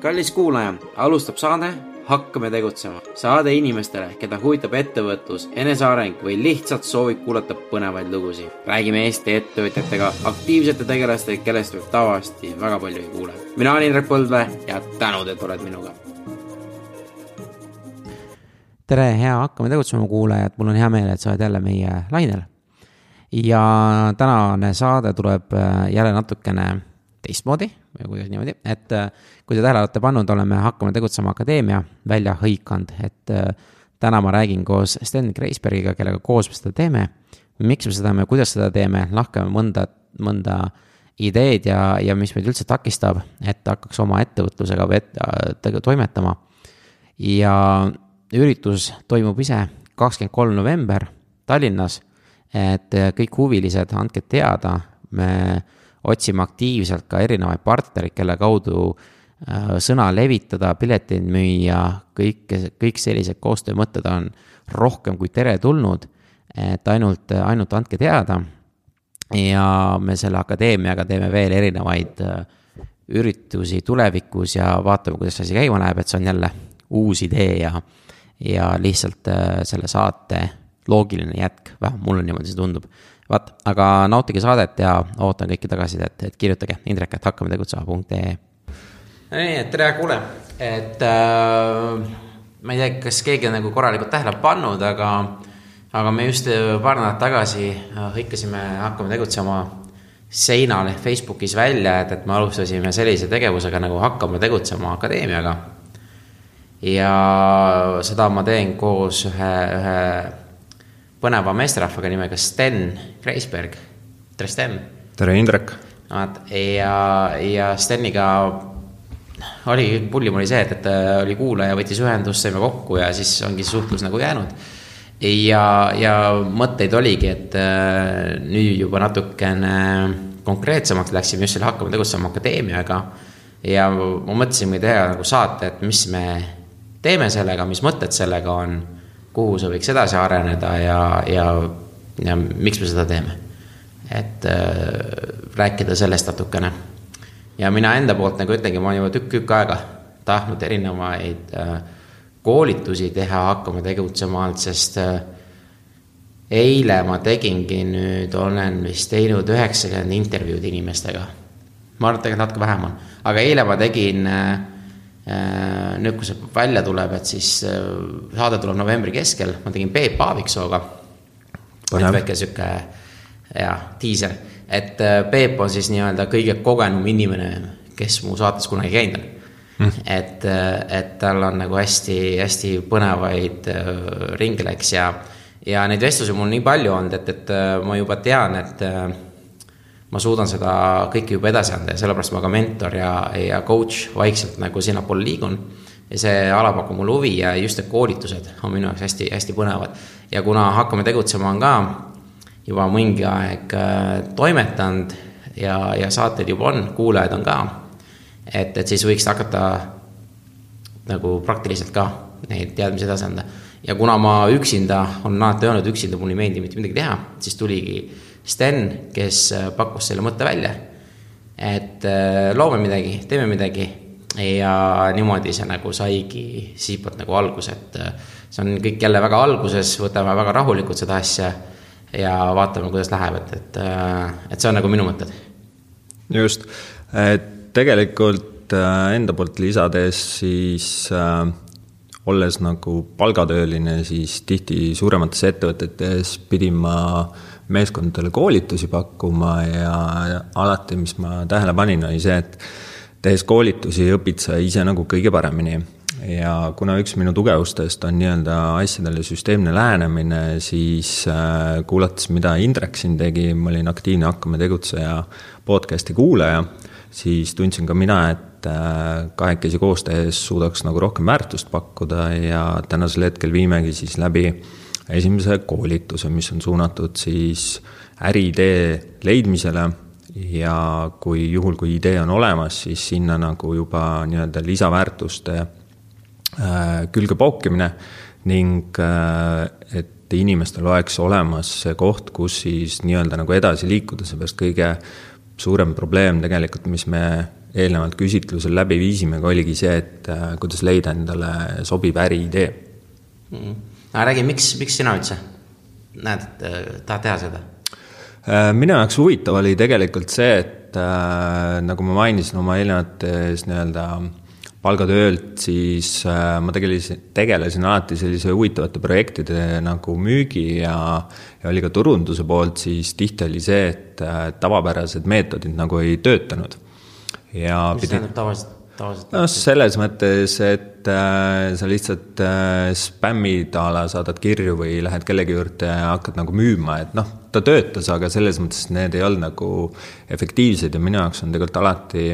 kallis kuulaja, alustab saade Hakkame tegutsema. saade inimestele, keda huvitab ettevõtlus, eneseareng või lihtsalt soovib kuulata põnevaid lugusid. räägime Eesti ettevõtjatega, aktiivsete tegelastega, kellest võib tavaliselt väga palju ei kuule. mina olen Indrek Põldvee ja tänud, et oled minuga. tere, hea Hakkame tegutsema kuulajad, mul on hea meel, et sa oled jälle meie lainel. ja tänane saade tuleb äh, jälle natukene teistmoodi või kuidas niimoodi, et äh, kui te tähele olete pannud, oleme Hakkame tegutsema akadeemia välja hõikanud, et äh, täna ma räägin koos Sten Kreisbergiga, kellega koos me seda teeme. miks me seda teeme, kuidas seda teeme, lahkame mõnda, mõnda ideed ja, ja mis meid üldse takistab, et hakkaks oma ettevõtlusega või et, äh, toimetama. ja üritus toimub ise kakskümmend kolm november Tallinnas. et kõik huvilised, andke teada, me otsime aktiivselt ka erinevaid partnereid, kelle kaudu äh, sõna levitada, pileteid müüa, kõik, kõik sellised koostöömõtted on rohkem kui teretulnud. et ainult, ainult andke teada. ja me selle akadeemiaga teeme veel erinevaid äh, üritusi tulevikus ja vaatame, kuidas asi käima läheb, et see on jälle uus idee ja, ja lihtsalt äh, selle saate loogiline jätk, vähemalt mulle niimoodi see tundub vaat, aga nautige saadet ja ootan kõiki tagasisidet, et kirjutage Indrek, et hakkame tegutsema.ee. nii, et tere, kuule, et äh, ma ei tea, kas keegi on nagu korralikult tähele pannud, aga, aga me just paar nädalat tagasi äh, hõikasime Hakkame tegutsema seinale Facebookis välja, et, et me alustasime sellise tegevusega nagu Hakkame tegutsema akadeemiaga. ja seda ma teen koos ühe, ühe põneva meesterahvaga nimega Sten Kreisberg. tere, Sten. tere, Indrek. vaat ja, ja Steniga oli, pullim oli see, et, et oli kuulaja, võttis ühendust, saime kokku ja siis ongi see suhtlus nagu jäänud. ja, ja mõtteid oligi, et äh, nüüd juba natukene konkreetsemaks läksime just selle Hakkame tegutsema akadeemiaga. ja ma mõtlesingi teha nagu saate, et mis me teeme sellega, mis mõtted sellega on kuhu see võiks edasi areneda ja, ja, ja miks me seda teeme. et äh, rääkida sellest natukene. ja mina enda poolt nagu ütlengi, ma olen juba tükk-tükk aega tahtnud erinevaid äh, koolitusi teha, hakkama tegutsema alt, sest äh, eile ma tegingi nüüd, olen vist teinud üheksakümmend intervjuud inimestega. ma arvan, et tegelikult natuke vähem on, aga eile ma tegin äh, nüüd, kui see välja tuleb, et siis äh, saade tuleb novembri keskel, ma tegin Peep Aaviksooga. väike sihuke ja diiser, et äh, Peep on siis nii-öelda kõige kogenum inimene, kes mu saates kunagi käinud on. Mm.. et, et tal on nagu hästi-hästi põnevaid ringe läks ja, ja neid vestlusi mul nii palju olnud, et, et ma juba tean, et ma suudan seda kõike juba edasi anda ja sellepärast ma ka mentor ja, ja coach vaikselt nagu sinnapoole liigun. ja see ala pakub mulle huvi ja just need koolitused on minu jaoks hästi-hästi põnevad. ja kuna Hakkame tegutsema on ka juba mingi aeg äh, toimetanud ja, ja saateid juba on, kuulajaid on ka. et, et siis võiks hakata nagu praktiliselt ka neid teadmisi edasi anda. ja kuna ma üksinda, olen alati öelnud, üksinda mulle ei meeldi mitte midagi teha, siis tuligi Sten, kes äh, pakkus selle mõtte välja. et äh, loome midagi, teeme midagi ja niimoodi see nagu saigi siitpoolt nagu alguse, et äh, see on kõik jälle väga alguses, võtame väga rahulikult seda asja ja vaatame, kuidas läheb, et, et, et see on nagu minu mõtted. just, et tegelikult enda poolt lisades siis äh, olles nagu palgatööline, siis tihti suuremates ettevõtetes pidin ma äh, meeskondadele koolitusi pakkuma ja, alati, mis ma tähele panin, oli see, et tehes koolitusi õpid sa ise nagu kõige paremini. ja kuna üks minu tugevustest on nii-öelda asjadele süsteemne lähenemine, siis äh, kuulates, mida Indrek siin tegi, ma olin aktiivne Hakkame tegutseja podcast'i kuulaja, siis tundsin ka mina, et äh, kahekesi koos tehes suudaks nagu rohkem väärtust pakkuda ja tänasel hetkel viimegi siis läbi esimese koolituse, mis on suunatud siis äriidee leidmisele ja kui juhul, kui idee on olemas, siis sinna nagu juba nii-öelda lisaväärtuste äh, külge pookimine ning äh, et inimestel oleks olemas see koht, kus siis nii-öelda nagu edasi liikuda, seepärast kõige suurem probleem tegelikult, mis me eelnevalt küsitlusel läbi viisimegi, oligi see, et äh, kuidas leida endale sobiv äriidee mm. -hmm. Aga räägi, miks, miks sina üldse näed, et äh, tahad teha seda? Äh, minu jaoks huvitav oli tegelikult see, et äh, nagu ma mainisin oma eelnevates nii-öelda palgatöölt, siis äh, ma tegelesin, tegelesin alati sellise huvitavate projektide nagu müügi ja, ja oli ka turunduse poolt, siis tihti oli see, et äh, tavapärased meetodid nagu ei töötanud ja mis pidi... tähendab tavaliselt? Tavaliselt no selles mõttes, et äh, sa lihtsalt äh, spämmid a la saadad kirju või lähed kellegi juurde ja hakkad nagu müüma, et noh, ta töötas, aga selles mõttes need ei olnud nagu efektiivsed ja minu jaoks on tegelikult alati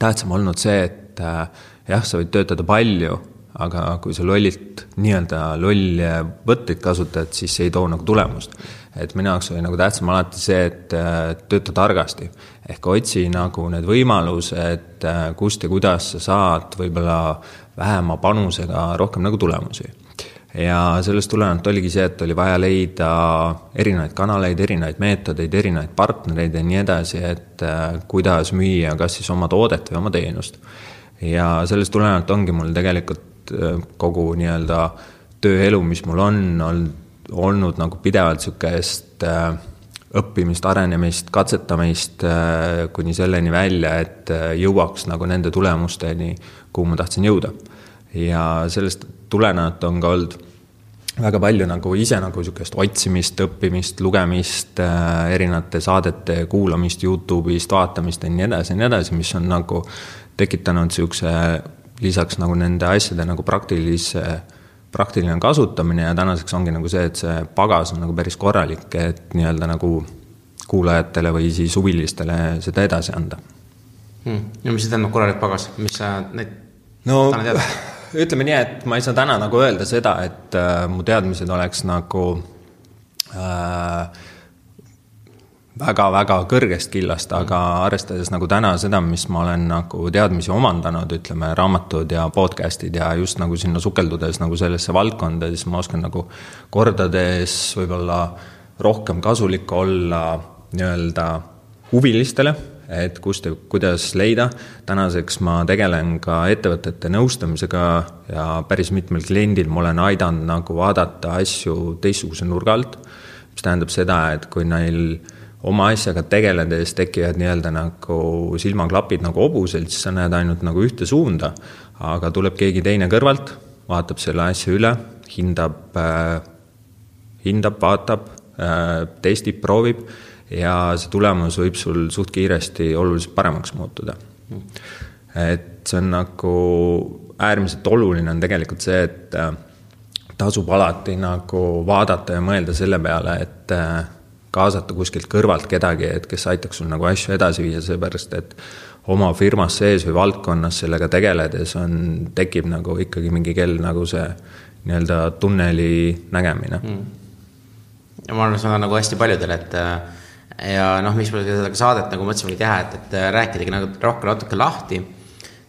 tähtsam olnud see, et äh, jah, sa võid töötada palju, aga kui sa lollilt, nii-öelda lolle võtteid kasutad, siis see ei too nagu tulemust et minu jaoks oli nagu tähtsam alati see, et äh, tööta targasti. ehk otsi nagu need võimalused, äh, kust ja kuidas sa saad võib-olla vähema panusega rohkem nagu tulemusi. ja sellest tulenevalt oligi see, et oli vaja leida erinevaid kanaleid, erinevaid meetodeid, erinevaid partnereid ja nii edasi, et äh, kuidas müüa kas siis oma toodet või oma teenust. ja sellest tulenevalt ongi mul tegelikult kogu nii-öelda tööelu, mis mul on, olnud olnud nagu pidevalt niisugust äh, õppimist, arenemist, katsetamist äh, kuni selleni välja, et äh, jõuaks nagu nende tulemusteni, kuhu ma tahtsin jõuda. ja sellest tulenevalt on ka olnud väga palju nagu ise nagu niisugust otsimist, õppimist, lugemist, erinevate saadete kuulamist Youtube'ist, vaatamist ja nii edasi ja nii edasi, mis on nagu tekitanud niisuguse lisaks nagu nende asjade nagu praktilise praktiline kasutamine ja tänaseks ongi nagu see, et see pagas on nagu päris korralik, et nii-öelda nagu kuulajatele või siis huvilistele seda edasi anda. Hmm.. no mis see tähendab, korralik pagas, mis sa neid no ütleme nii, et ma ei saa täna nagu öelda seda, et äh, mu teadmised oleks nagu äh, väga-väga kõrgest killast, aga arvestades nagu täna seda, mis ma olen nagu teadmisi omandanud, ütleme, raamatud ja podcast'id ja just nagu sinna sukeldudes nagu sellesse valdkonda, siis ma oskan nagu kordades võib-olla rohkem kasulik olla nii-öelda huvilistele, et kust ja kuidas leida. tänaseks ma tegelen ka ettevõtete nõustamisega ja päris mitmel kliendil ma olen aidanud nagu vaadata asju teistsuguse nurga alt, mis tähendab seda, et kui neil oma asjaga tegeledes tekivad nii-öelda nagu silmaklapid nagu hobusel, siis sa näed ainult nagu ühte suunda. aga tuleb keegi teine kõrvalt, vaatab selle asja üle, hindab äh,, hindab, vaatab äh,, testib, proovib ja see tulemus võib sul suht kiiresti oluliselt paremaks muutuda. et see on nagu äärmiselt oluline on tegelikult see, et äh, tasub alati nagu vaadata ja mõelda selle peale, et äh, kaasata kuskilt kõrvalt kedagi, et kes aitaks sul nagu asju edasi viia, seepärast et oma firmas sees või valdkonnas sellega tegeledes on, tekib nagu ikkagi mingi kell nagu see nii-öelda tunneli nägemine. Mm.. ja ma arvan, see on nagu hästi paljudel, et ja noh, miks me seda saadet nagu mõtlesimegi teha, et, et rääkidagi nagu rohkem natuke lahti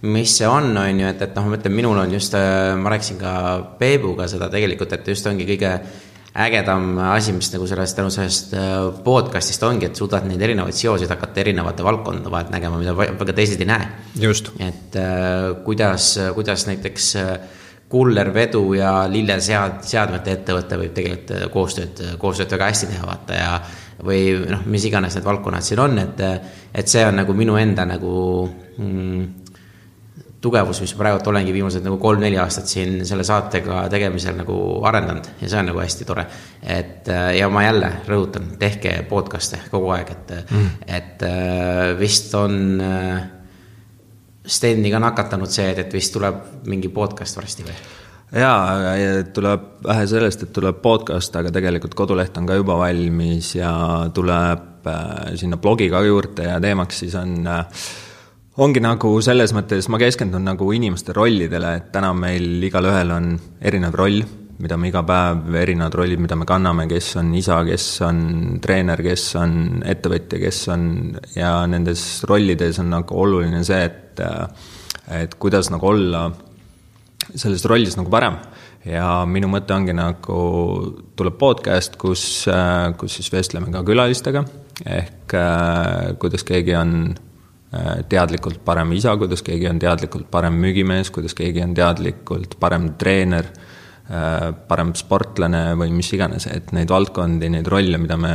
mis see on, on ju, et, et noh, ma ütlen, minul on just, ma rääkisin ka Peebuga seda tegelikult, et just ongi kõige ägedam asi, mis nagu sellest, tänu sellest äh, podcast'ist ongi, et suudad neid erinevaid seoseid hakata erinevate valdkondade vahelt nägema, mida väga teised ei näe. et äh, kuidas, kuidas näiteks äh, kullervedu ja lillesead-, seadmete ettevõte võib tegelikult koostööd, koostööd väga hästi teha, vaata ja või noh, mis iganes need valdkonnad siin on, et, et see on nagu minu enda nagu mm, tugevus, mis praegult olengi viimased nagu kolm-neli aastat siin selle saatega tegemisel nagu arendanud ja see on nagu hästi tore. et äh, ja ma jälle rõhutan, tehke podcast'e kogu aeg, et mm., et äh, vist on äh, Steni ka nakatanud see, et, et vist tuleb mingi podcast varsti või? jaa, tuleb vähe sellest, et tuleb podcast, aga tegelikult koduleht on ka juba valmis ja tuleb sinna blogi ka juurde ja teemaks siis on äh, ongi nagu selles mõttes, ma keskendun nagu inimeste rollidele, et täna meil igalühel on erinev roll, mida me iga päev, erinevad rollid, mida me kanname, kes on isa, kes on treener, kes on ettevõtja, kes on ja nendes rollides on nagu oluline see, et et kuidas nagu olla selles rollis nagu parem. ja minu mõte ongi nagu, tuleb podcast, kus, kus siis vestleme ka külalistega, ehk kuidas keegi on teadlikult parem isa, kuidas keegi on teadlikult parem müügimees, kuidas keegi on teadlikult parem treener, parem sportlane või mis iganes, et neid valdkondi, neid rolle, mida me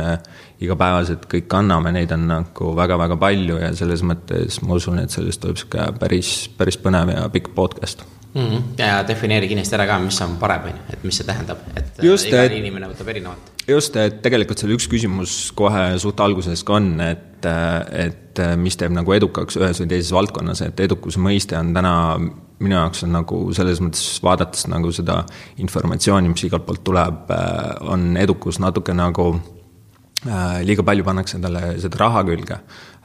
igapäevaselt kõik kanname, neid on nagu väga-väga palju ja selles mõttes ma usun, et sellest tuleb niisugune päris, päris põnev ja pikk podcast mm. -hmm. ja defineeri kindlasti ära ka, mis on parem, on ju, et mis see tähendab, et Just, iga et... inimene võtab erinevat. just, et tegelikult seal üks küsimus kohe suht alguses ka on, et, et mis teeb nagu edukaks ühes või teises valdkonnas, et edukuse mõiste on täna minu jaoks on nagu selles mõttes vaadates nagu seda informatsiooni, mis igalt poolt tuleb, on edukus natuke nagu Äh, liiga palju pannakse endale seda raha külge,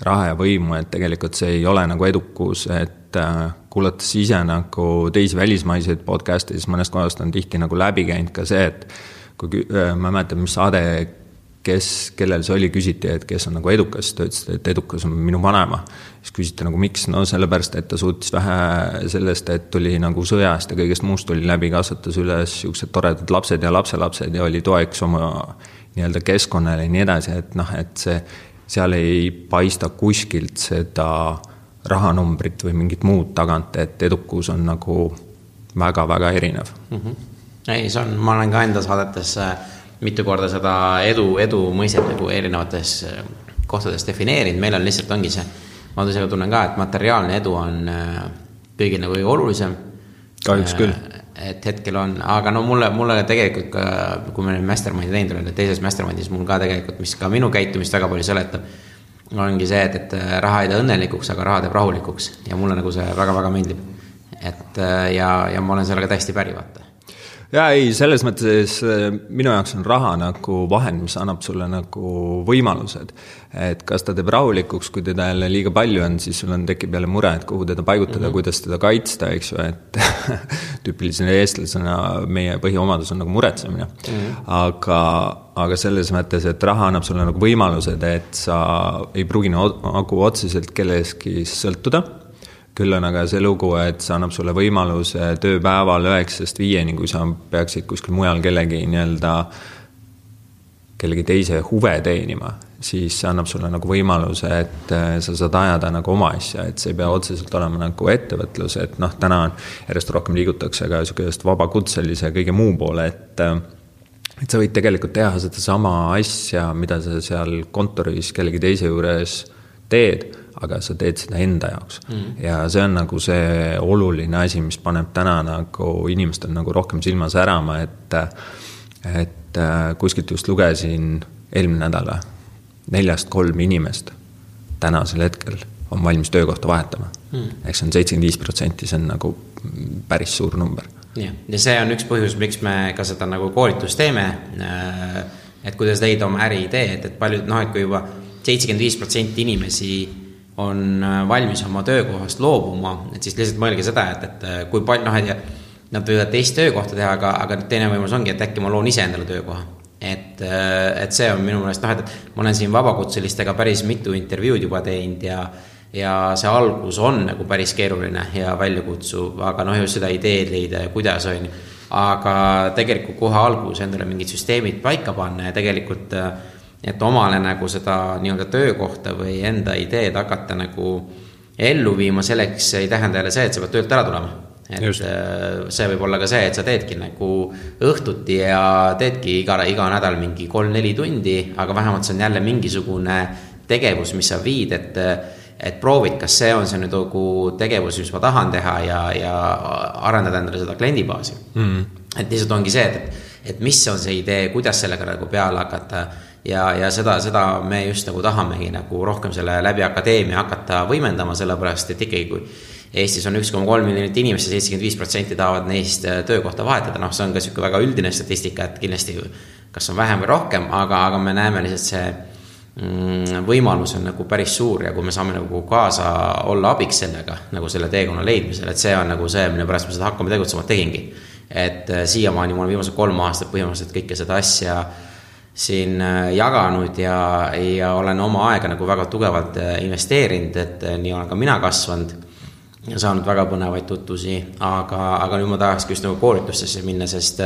raha ja võimu, et tegelikult see ei ole nagu edukus, et äh, kuulates ise nagu teisi välismaiseid podcast'e, siis mõnest kohast on tihti nagu läbi käinud ka see, et kui äh, ma ei mäleta, mis saade, kes, kellel see oli, küsiti, et kes on nagu edukas, siis ta ütles, et edukas on minu vanaema. siis küsiti nagu miks, no sellepärast, et ta suutis vähe sellest, et tuli nagu sõjast ja kõigest muust tuli läbi, kasvatas üles niisugused toredad lapsed ja lapselapsed ja oli toeks oma nii-öelda keskkonnale ja nii edasi, et noh, et see, seal ei paista kuskilt seda rahanumbrit või mingit muud tagant, et edukus on nagu väga-väga erinev mm. -hmm. ei, see on, ma olen ka enda saadetes äh, mitu korda seda edu, edu mõistet nagu erinevates äh, kohtades defineerinud, meil on lihtsalt, ongi see, ma ise tunnen ka, et materiaalne edu on äh, kõigil nagu kõige olulisem. kahjuks küll et hetkel on, aga no mulle, mulle tegelikult ka, kui me nüüd Mastermindi teinud oleme, teises Mastermindis mul ka tegelikult, mis ka minu käitumist väga palju seletab, ongi see, et, et raha ei tee õnnelikuks, aga raha teeb rahulikuks ja mulle nagu see väga-väga meeldib. et ja, ja ma olen sellega täiesti päri, vaata jaa, ei, selles mõttes äh, minu jaoks on raha nagu vahend, mis annab sulle nagu võimalused. et kas ta teeb rahulikuks, kui teda jälle liiga palju on, siis sul on, tekib jälle mure, et kuhu teda paigutada mm, -hmm. kuidas teda kaitsta, eks ju, et tüüpilisena eestlasena meie põhiomadus on nagu muretsemine mm. -hmm. aga, aga selles mõttes, et raha annab sulle nagu võimalused, et sa ei pruugi nagu otseselt kellestki sõltuda küll on aga see lugu, et see annab sulle võimaluse tööpäeval üheksast viieni, kui sa peaksid kuskil mujal kellegi nii-öelda, kellegi teise huve teenima, siis see annab sulle nagu võimaluse, et äh, sa saad ajada nagu oma asja, et see ei pea otseselt olema nagu ettevõtlus, et noh, täna on järjest rohkem liigutakse ka niisugusest vabakutselise kõige muu poole, et äh, et sa võid tegelikult teha sedasama asja, mida sa seal kontoris kellegi teise juures teed aga sa teed seda enda jaoks mm.. ja see on nagu see oluline asi, mis paneb täna nagu inimestel nagu rohkem silma särama, et et äh, kuskilt just lugesin eelmine nädal neljast kolm inimest tänasel hetkel on valmis töökohta vahetama mm.. ehk see on seitsekümmend viis protsenti, see on nagu päris suur number. jah, ja see on üks põhjus, miks me ka seda nagu koolitust teeme. Äh, et kuidas leida oma äriideed, et paljud noh, et kui juba seitsekümmend viis protsenti inimesi on äh, valmis oma töökohast loobuma, et siis lihtsalt mõelge seda, et, et äh, kui palju, noh, et nad võivad teist töökohta teha, aga, aga teine võimalus ongi, et äkki ma loon ise endale töökoha. et, äh, et see on minu meelest noh, et, et ma olen siin vabakutselistega päris mitu intervjuud juba teinud ja ja see algus on nagu päris keeruline ja väljakutsuv, aga noh, just seda ideed leida ja kuidas, on ju. aga tegelikult kohe alguses endale mingid süsteemid paika panna ja tegelikult äh, et omale nagu seda nii-öelda töökohta või enda ideed hakata nagu ellu viima, selleks ei tähenda jälle see, et sa pead töölt ära tulema. et Just. Äh, see võib olla ka see, et sa teedki nagu õhtuti ja teedki iga, iga nädal mingi kolm-neli tundi, aga vähemalt see on jälle mingisugune tegevus, mis sa viid, et et proovid, kas see on see nüüd nagu tegevus, mis ma tahan teha ja, ja arendada endale seda kliendibaasi mm. -hmm. et lihtsalt ongi see, et, et mis on see idee, kuidas sellega nagu peale hakata ja, ja seda, seda me just nagu tahamegi nagu rohkem selle läbi akadeemia hakata võimendama, sellepärast et ikkagi, kui Eestis on üks koma kolm miljonit inimest ja seitsekümmend viis protsenti tahavad neist äh, töökohta vahetada, noh, see on ka niisugune väga üldine statistika, et kindlasti kas on vähem või rohkem, aga, aga me näeme lihtsalt see mm, võimalus on nagu päris suur ja kui me saame nagu kaasa olla abiks sellega, nagu selle teekonna leidmisel, et see on nagu see, mille pärast ma seda Hakkame tegutsema tegingi. et äh, siiamaani ma olen viimased kolm aastat põhimõtteliselt kõike seda asja äh, siin äh, jaganud ja, ja olen oma aega nagu väga tugevalt äh, investeerinud, et äh, nii olen ka mina kasvanud. saanud väga põnevaid tutvusi, aga, aga nüüd ma tahakski just nagu koolitustesse minna, sest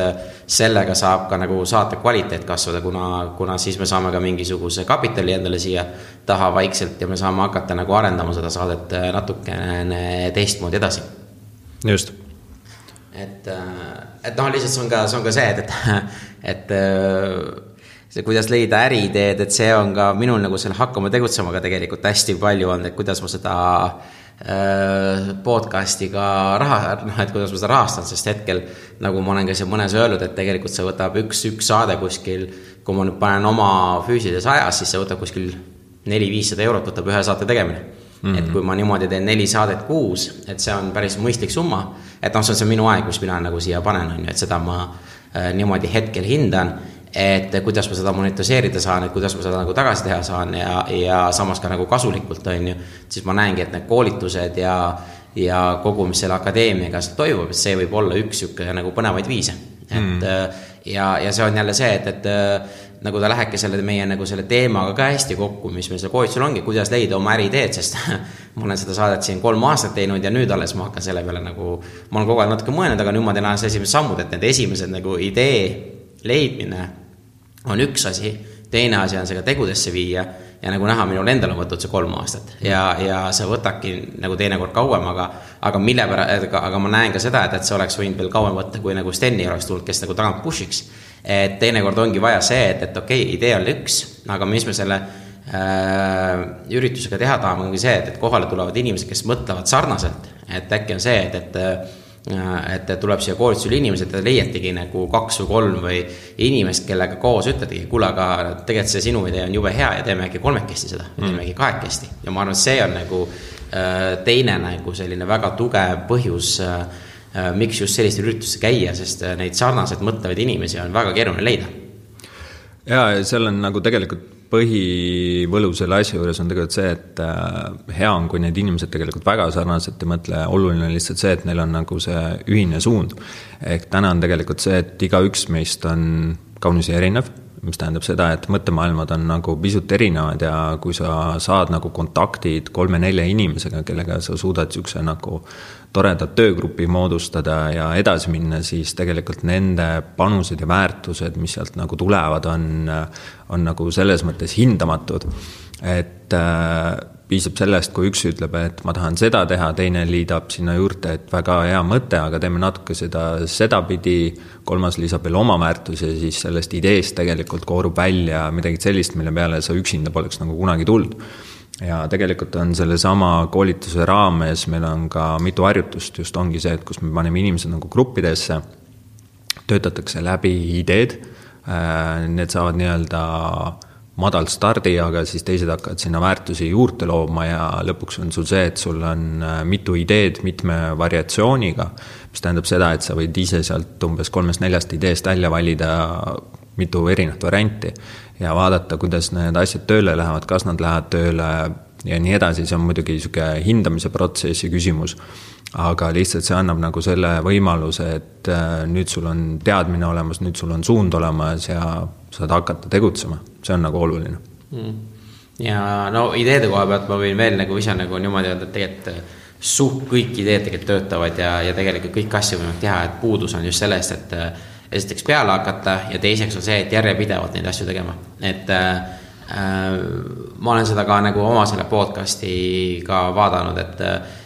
sellega saab ka nagu saate kvaliteet kasvada, kuna, kuna siis me saame ka mingisuguse kapitali endale siia taha vaikselt ja me saame hakata nagu arendama seda saadet natukene teistmoodi edasi. just. et, et noh, lihtsalt see on ka, see on ka see, et, et, et see, kuidas leida äriideed, et see on ka minul nagu selle hakkama tegutsema ka tegelikult hästi palju olnud, et kuidas ma seda äh, podcast'iga raha, noh, et kuidas ma seda rahastan, sest hetkel nagu ma olen ka siin mõnes öelnud, et tegelikult see võtab üks, üks saade kuskil, kui ma nüüd panen oma füüsilises ajas, siis see võtab kuskil neli-viissada eurot võtab ühe saate tegemine mm. -hmm. et kui ma niimoodi teen neli saadet kuus, et see on päris mõistlik summa, et noh, see on see minu aeg, mis mina nagu siia panen, on ju, et seda ma äh, niimoodi hetkel hindan et kuidas ma seda monetiseerida saan, et kuidas ma seda nagu tagasi teha saan ja, ja samas ka nagu kasulikult, on ju. siis ma näengi, et need koolitused ja, ja kogu, mis selle akadeemiaga toimub, et see võib olla üks niisugune nagu põnevaid viise. et mm. ja, ja see on jälle see, et, et nagu ta lähebki selle meie nagu selle teemaga ka hästi kokku, mis meil seal koolitusel ongi, kuidas leida oma äriideed, sest ma olen seda saadet siin kolm aastat teinud ja nüüd alles ma hakkan selle peale nagu, ma olen kogu aeg natuke mõelnud, aga nüüd ma teen alles esimesed sammud, et need esimesed nagu idee leidmine on üks asi, teine asi on see ka tegudesse viia ja nagu näha, minul endal on võtnud see kolm aastat ja, ja see võtabki nagu teinekord kauem, aga, aga mille pärast, aga ma näen ka seda, et, et see oleks võinud veel kauem võtta, kui nagu Steni oleks tulnud, kes nagu tagant push'iks. et teinekord ongi vaja see, et, et okei okay,, idee on üks, aga mis me selle äh, üritusega teha tahame, ongi see, et, et kohale tulevad inimesed, kes mõtlevad sarnaselt, et äkki on see, et, et et tuleb siia koolitusele inimesed ja leiategi nagu kaks või kolm või inimest, kellega koos ütledagi, kuule, aga tegelikult see sinu idee on jube hea ja teeme äkki kolmekesti seda mm., teeme äkki kahekesti. ja ma arvan, et see on nagu äh, teine nagu selline väga tugev põhjus, äh, äh, miks just sellistel üritustel käia, sest neid sarnaselt mõtlevaid inimesi on väga keeruline leida. ja, ja seal on nagu tegelikult põhivõlu selle asja juures on tegelikult see, et äh, hea on, kui need inimesed tegelikult väga sarnaselt ei mõtle, oluline on lihtsalt see, et neil on nagu see ühine suund. ehk täna on tegelikult see, et igaüks meist on kaunis erinev, mis tähendab seda, et mõttemaailmad on nagu pisut erinevad ja kui sa saad nagu kontaktid kolme-nelja inimesega, kellega sa suudad niisuguse nagu toredat töögruppi moodustada ja edasi minna, siis tegelikult nende panused ja väärtused, mis sealt nagu tulevad, on, on nagu selles mõttes hindamatud. et äh, piisab sellest, kui üks ütleb, et ma tahan seda teha, teine liidab sinna juurde, et väga hea mõte, aga teeme natuke seda sedapidi, kolmas lisab veel oma väärtuse ja siis sellest ideest tegelikult koorub välja midagi sellist, mille peale sa üksinda poleks nagu kunagi tulnud ja tegelikult on sellesama koolituse raames, meil on ka mitu harjutust, just ongi see, et kus me paneme inimesed nagu gruppidesse, töötatakse läbi ideed, äh, need saavad nii-öelda madal stardi, aga siis teised hakkavad sinna väärtusi juurde looma ja lõpuks on sul see, et sul on äh, mitu ideed mitme variatsiooniga, mis tähendab seda, et sa võid ise sealt umbes kolmest-neljast ideest välja valida mitu erinevat varianti ja vaadata, kuidas need asjad tööle lähevad, kas nad lähevad tööle ja nii edasi, see on muidugi niisugune hindamise protsessi küsimus. aga lihtsalt see annab nagu selle võimaluse, et äh, nüüd sul on teadmine olemas, nüüd sul on suund olemas ja saad hakata tegutsema, see on nagu oluline mm. ja no ideede koha pealt ma võin veel nagu ise nagu niimoodi öelda, et tegelikult äh, suht kõik ideed tegelikult töötavad ja, ja tegelikult kõiki asju võimalik teha, et puudus on just sellest, et äh, esiteks peale hakata ja teiseks on see, et järjepidevalt neid asju tegema, et äh, äh, ma olen seda ka nagu oma selle podcast'i ka vaadanud, et äh,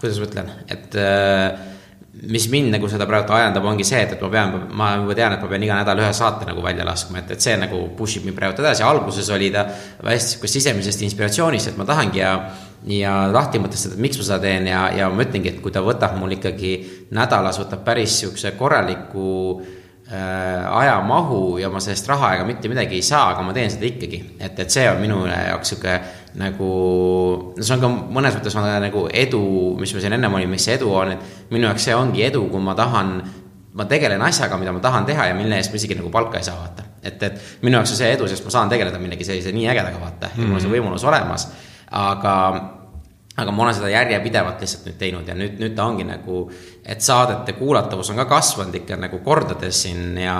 kuidas ma ütlen, et äh, mis mind nagu seda praegu ajendab, ongi see, et, et ma pean, ma juba tean, et ma pean iga nädal ühe saate nagu välja laskma, et, et see nagu push ib mind praegu edasi, alguses oli ta hästi sihukest sisemisest inspiratsioonist, et ma tahangi ja ja lahti mõtestada, et miks ma seda teen ja, ja ma ütlengi, et kui ta võtab mul ikkagi nädalas võtab päris sihukese korraliku äh, ajamahu ja ma sellest raha ega mitte midagi ei saa, aga ma teen seda ikkagi. et, et see on minu jaoks sihuke nagu, no see on ka mõnes mõttes on nagu edu, mis me siin ennem olime, mis see edu on, et minu jaoks see ongi edu, kui ma tahan ma tegelen asjaga, mida ma tahan teha ja mille eest ma isegi nagu palka ei saa, vaata. et, et minu jaoks on see edu, sest ma saan tegeleda millegi sellise nii ägedaga, vaata, ja mul on see võimalus olemas aga aga ma olen seda järjepidevalt lihtsalt nüüd teinud ja nüüd, nüüd ta ongi nagu, et saadete kuulatavus on ka kasvanud ikka nagu kordades siin ja,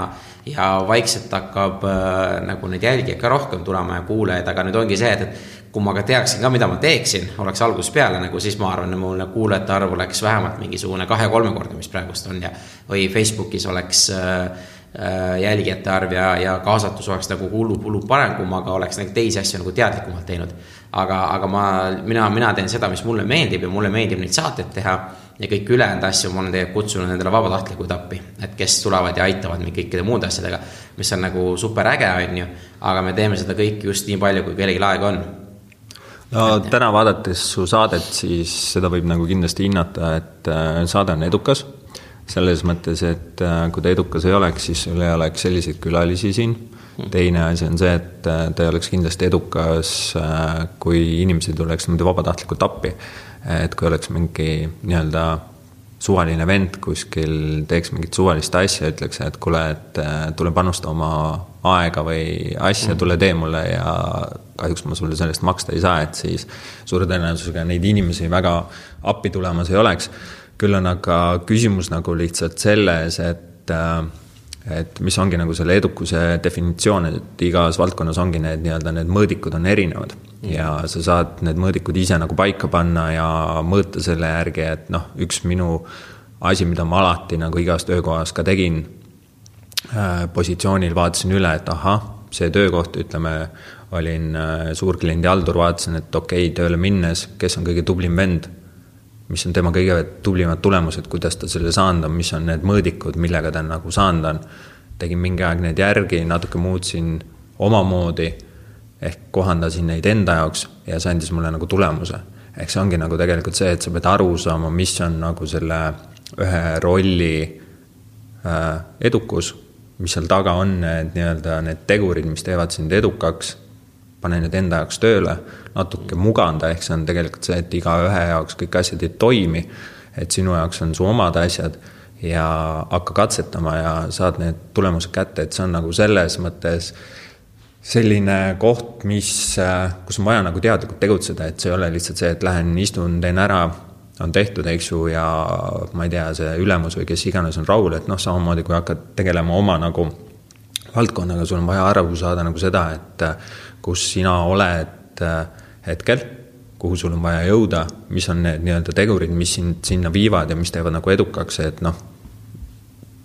ja vaikselt hakkab äh, nagu neid jälgijaid ka rohkem tulema ja kuulajaid, aga nüüd ongi see, et, et kui ma ka teaksin ka, mida ma teeksin, oleks algusest peale nagu, siis ma arvan, et mul kuulajate arv oleks vähemalt mingisugune kahe-kolmekordne, mis praegust on ja. või Facebookis oleks äh, äh jälgijate arv ja, ja kaasatus oleks nagu hullu, hullu parem, kui ma ka oleks nagu teisi asju nagu teadlikumalt teinud. aga, aga ma, mina, mina teen seda, mis mulle meeldib ja mulle meeldib neid saateid teha ja kõiki ülejäänud asju ma olen tegelikult kutsunud endale vabatahtlikuid appi, et kes tulevad ja aitavad mind kõikide muude asjadega, mis on nagu super äge, on ju, aga me teeme seda kõike just nii palju, kui kellelgi aega on. no et, täna vaadates su saadet, siis seda võib nagu kindlasti hinnata, et äh, saade on edukas, selles mõttes, et äh, kui ta edukas ei oleks, siis sul ei oleks selliseid külalisi siin hmm. teine asi on see, et äh, ta ei oleks kindlasti edukas, kui inimesed tuleks niimoodi vabatahtlikult appi et kui oleks mingi nii-öelda suvaline vend kuskil teeks mingit suvalist asja, ütleks, et kuule, et äh, tule panusta oma aega või asja, tule tee mulle ja kahjuks ma sulle sellest maksta ei saa, et siis suure tõenäosusega neid inimesi väga appi tulemas ei oleks. küll on aga küsimus nagu lihtsalt selles, et äh, et mis ongi nagu selle edukuse definitsioon, et igas valdkonnas ongi need nii-öelda need mõõdikud on erinevad. ja sa saad need mõõdikud ise nagu paika panna ja mõõta selle järgi, et noh, üks minu asi, mida ma alati nagu igas töökohas ka tegin äh,, positsioonil vaatasin üle, et ahah, see töökoht, ütleme, olin äh, suurkliendi haldur, vaatasin, et okei okay,, tööle minnes, kes on kõige tublim vend mis on tema kõige tublimad tulemused, kuidas ta selle saanud on, mis on need mõõdikud, millega ta nagu saanud on. tegin mingi aeg need järgi, natuke muutsin omamoodi ehk kohandasin neid enda jaoks ja see andis mulle nagu tulemuse. ehk see ongi nagu tegelikult see, et sa pead aru saama, mis on nagu selle ühe rolli äh, edukus, mis seal taga on, need nii-öelda need tegurid, mis teevad sind edukaks pane need enda jaoks tööle, natuke muganda, ehk see on tegelikult see, et igaühe jaoks kõik asjad ei toimi. et sinu jaoks on su omad asjad ja hakka katsetama ja saad need tulemused kätte, et see on nagu selles mõttes selline koht, mis, kus on vaja nagu teadlikult tegutseda, et see ei ole lihtsalt see, et lähen istun, teen ära, on tehtud, eks ju, ja ma ei tea, see ülemus või kes iganes on rahul, et noh, samamoodi kui hakkad tegelema oma nagu valdkonnaga, sul on vaja aru saada nagu seda, et kus sina oled äh, hetkel, kuhu sul on vaja jõuda, mis on need nii-öelda tegurid, mis sind sinna viivad ja mis teevad nagu edukaks, et noh,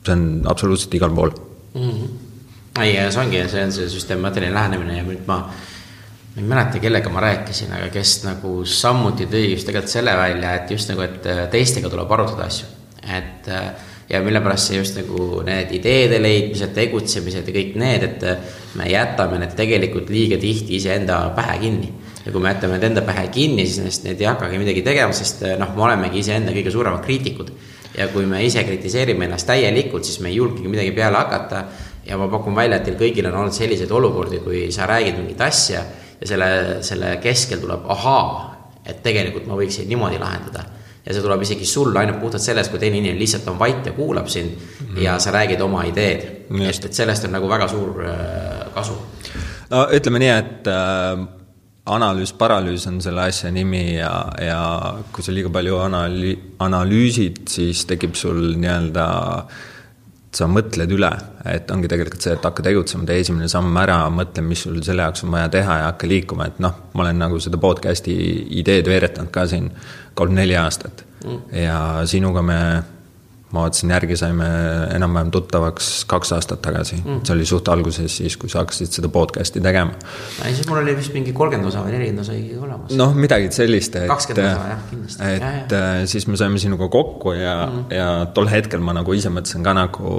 see on absoluutselt igal pool mm. -hmm. ei, see ongi, see on see süstemaatiline lähenemine ja nüüd ma, ma ei mäleta, kellega ma rääkisin, aga kes nagu samuti tõi just tegelikult selle välja, et just nagu, et äh, teistega tuleb arutada asju, et äh, ja mille pärast see just nagu need ideede leidmised, tegutsemised ja kõik need, et me jätame need tegelikult liiga tihti iseenda pähe kinni. Ja kui me jätame need enda pähe kinni, siis need ei hakkagi midagi tegema, sest noh, me olemegi iseenda kõige suuremad kriitikud. ja kui me ise kritiseerime ennast täielikult, siis me ei julgegi midagi peale hakata. ja ma pakun välja, et teil kõigil on olnud selliseid olukordi, kui sa räägid mingit asja ja selle, selle keskel tuleb ahaa, et tegelikult ma võiksin niimoodi lahendada ja see tuleb isegi sulle ainult puhtalt sellest, kui teine inimene lihtsalt on vait ja kuulab sind mm -hmm. ja sa räägid oma ideed. et, et sellest on nagu väga suur äh, kasu. no ütleme nii, et äh, analüüs, paralüüs on selle asja nimi ja, ja kui sa liiga palju analüü-, analüüsid, siis tekib sul nii-öelda sa mõtled üle, et ongi tegelikult see, et hakka tegutsema, tee esimene samm ära, mõtle, mis sul selle jaoks on vaja teha ja hakka liikuma, et noh, ma olen nagu seda podcast'i ideed veeretanud ka siin kolm-neli aastat. Mm.. ja sinuga me, ma vaatasin järgi, saime enam-vähem tuttavaks kaks aastat tagasi mm.. see oli suht alguses siis, kui sa hakkasid seda podcast'i tegema. ei, siis mul oli vist mingi kolmkümmend osa või nelikümmend osa ikkagi olemas. noh, midagi sellist, et. kakskümmend osa jah, kindlasti. et ja, ja. Äh, siis me saime sinuga kokku ja mm., ja tol hetkel ma nagu ise mõtlesin ka nagu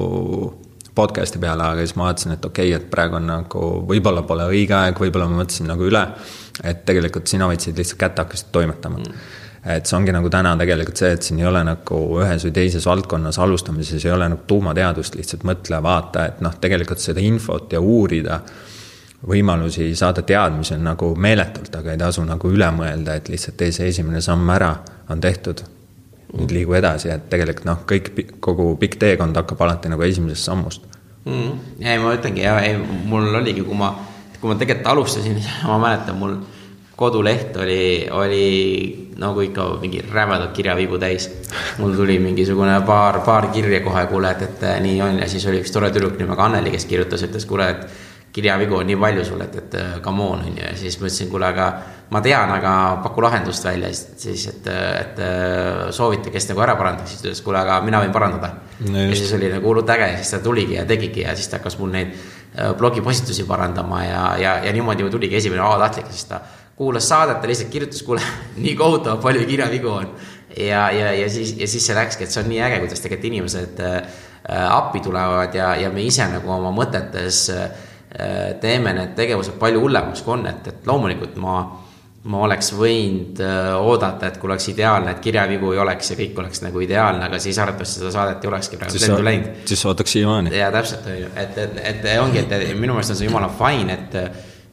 podcast'i peale, aga siis ma vaatasin, et okei okay,, et praegu on nagu, võib-olla pole õige aeg, võib-olla ma mõtlesin nagu üle, et tegelikult sina võtsid lihtsalt kätte, hakkasid toimetama mm et see ongi nagu täna tegelikult see, et siin ei ole nagu ühes või teises valdkonnas alustamises ei ole nagu tuumateadust, lihtsalt mõtle, vaata, et noh, tegelikult seda infot ja uurida, võimalusi saada teadmisi on nagu meeletult, aga ei tasu nagu üle mõelda, et lihtsalt tee see esimene samm ära, on tehtud. nüüd liigu edasi, et tegelikult noh, kõik, kogu pikk teekond hakkab alati nagu esimesest sammust mm.. ei, ma ütlengi ja ei, mul oligi, kui ma, kui ma tegelikult alustasin, ma mäletan, mul koduleht oli, oli nagu ikka mingi rämedad kirjaviibu täis. mul tuli mingisugune paar, paar kirja kohe, kuule, et, et nii on. Ja siis oli üks tore tüdruk nimega Anneli, kes kirjutas, ütles, kuule, et kirjavigu on nii palju sul, et, et äh, come on, on ju, ja siis ma ütlesin, kuule, aga ma tean, aga paku lahendust välja, siis, et, et soovita, kes nagu ära parandaks, siis ta ütles, kuule, aga mina võin parandada. No. ja siis oli nagu hullult äge siis ta tuligi ja tegigi ja siis ta hakkas mul neid blogipostitusi parandama ja, ja, ja niimoodi tuligi esimene vabatahtlik, siis ta kuulas saadet, ta lihtsalt kirjutas, kuule, nii kohutavalt palju kirjavigu on. ja, ja, ja siis, ja siis see läkski, et see on nii äge, kuidas tegelikult inimesed äh, appi tulevad ja, ja me ise nagu oma mõtetes äh, teeme need tegevused palju hullemaks, kui on, et, et loomulikult ma ma oleks võinud äh, oodata, et kui oleks ideaalne, et kirjavigu ei oleks ja kõik oleks nagu ideaalne, aga siis arvatavasti seda saadet ei olekski praegu lendu läinud. siis ootaks siiamaani. jaa, täpselt, on ju, et, et, et ongi, et minu meelest on see jumala fine, et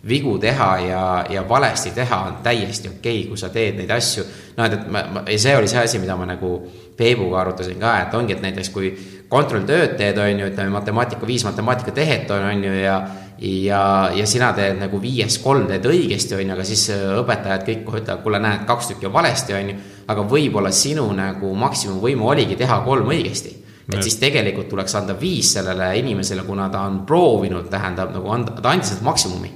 vigu teha ja, ja valesti teha on täiesti okei okay,, kui sa teed neid asju. noh, et, et ma, ma, ja see oli see asi, mida ma nagu Peebuga arutasin ka, et ongi, et näiteks kui kontrolltööd teed, on ju, ütleme matemaatika viis matemaatika tehet on, on ju, ja ja, ja sina teed nagu viies kolm teed õigesti, on ju, aga siis õpetajad kõik kohe ütlevad, kuule, näed, kaks tükki on valesti, on ju. aga võib-olla sinu nagu maksimumvõimu oligi teha kolm õigesti et siis tegelikult tuleks anda viis sellele inimesele, kuna ta on proovinud, tähendab nagu anda, ta andis sealt maksimumi.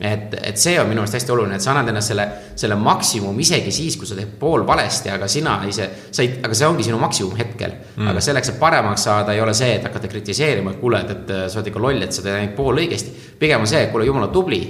Et, et see on minu meelest hästi oluline, et sa annad ennast selle, selle maksimum isegi siis, kui sa teed pool valesti, aga sina ise, sa ei, aga see ongi sinu maksimum hetkel mm.. aga selleks, et paremaks saada, ei ole see, et hakata kritiseerima, et kuule, et, et sa oled ikka loll, et sa teed ainult pool õigesti. pigem on see, et kuule, jumala tubli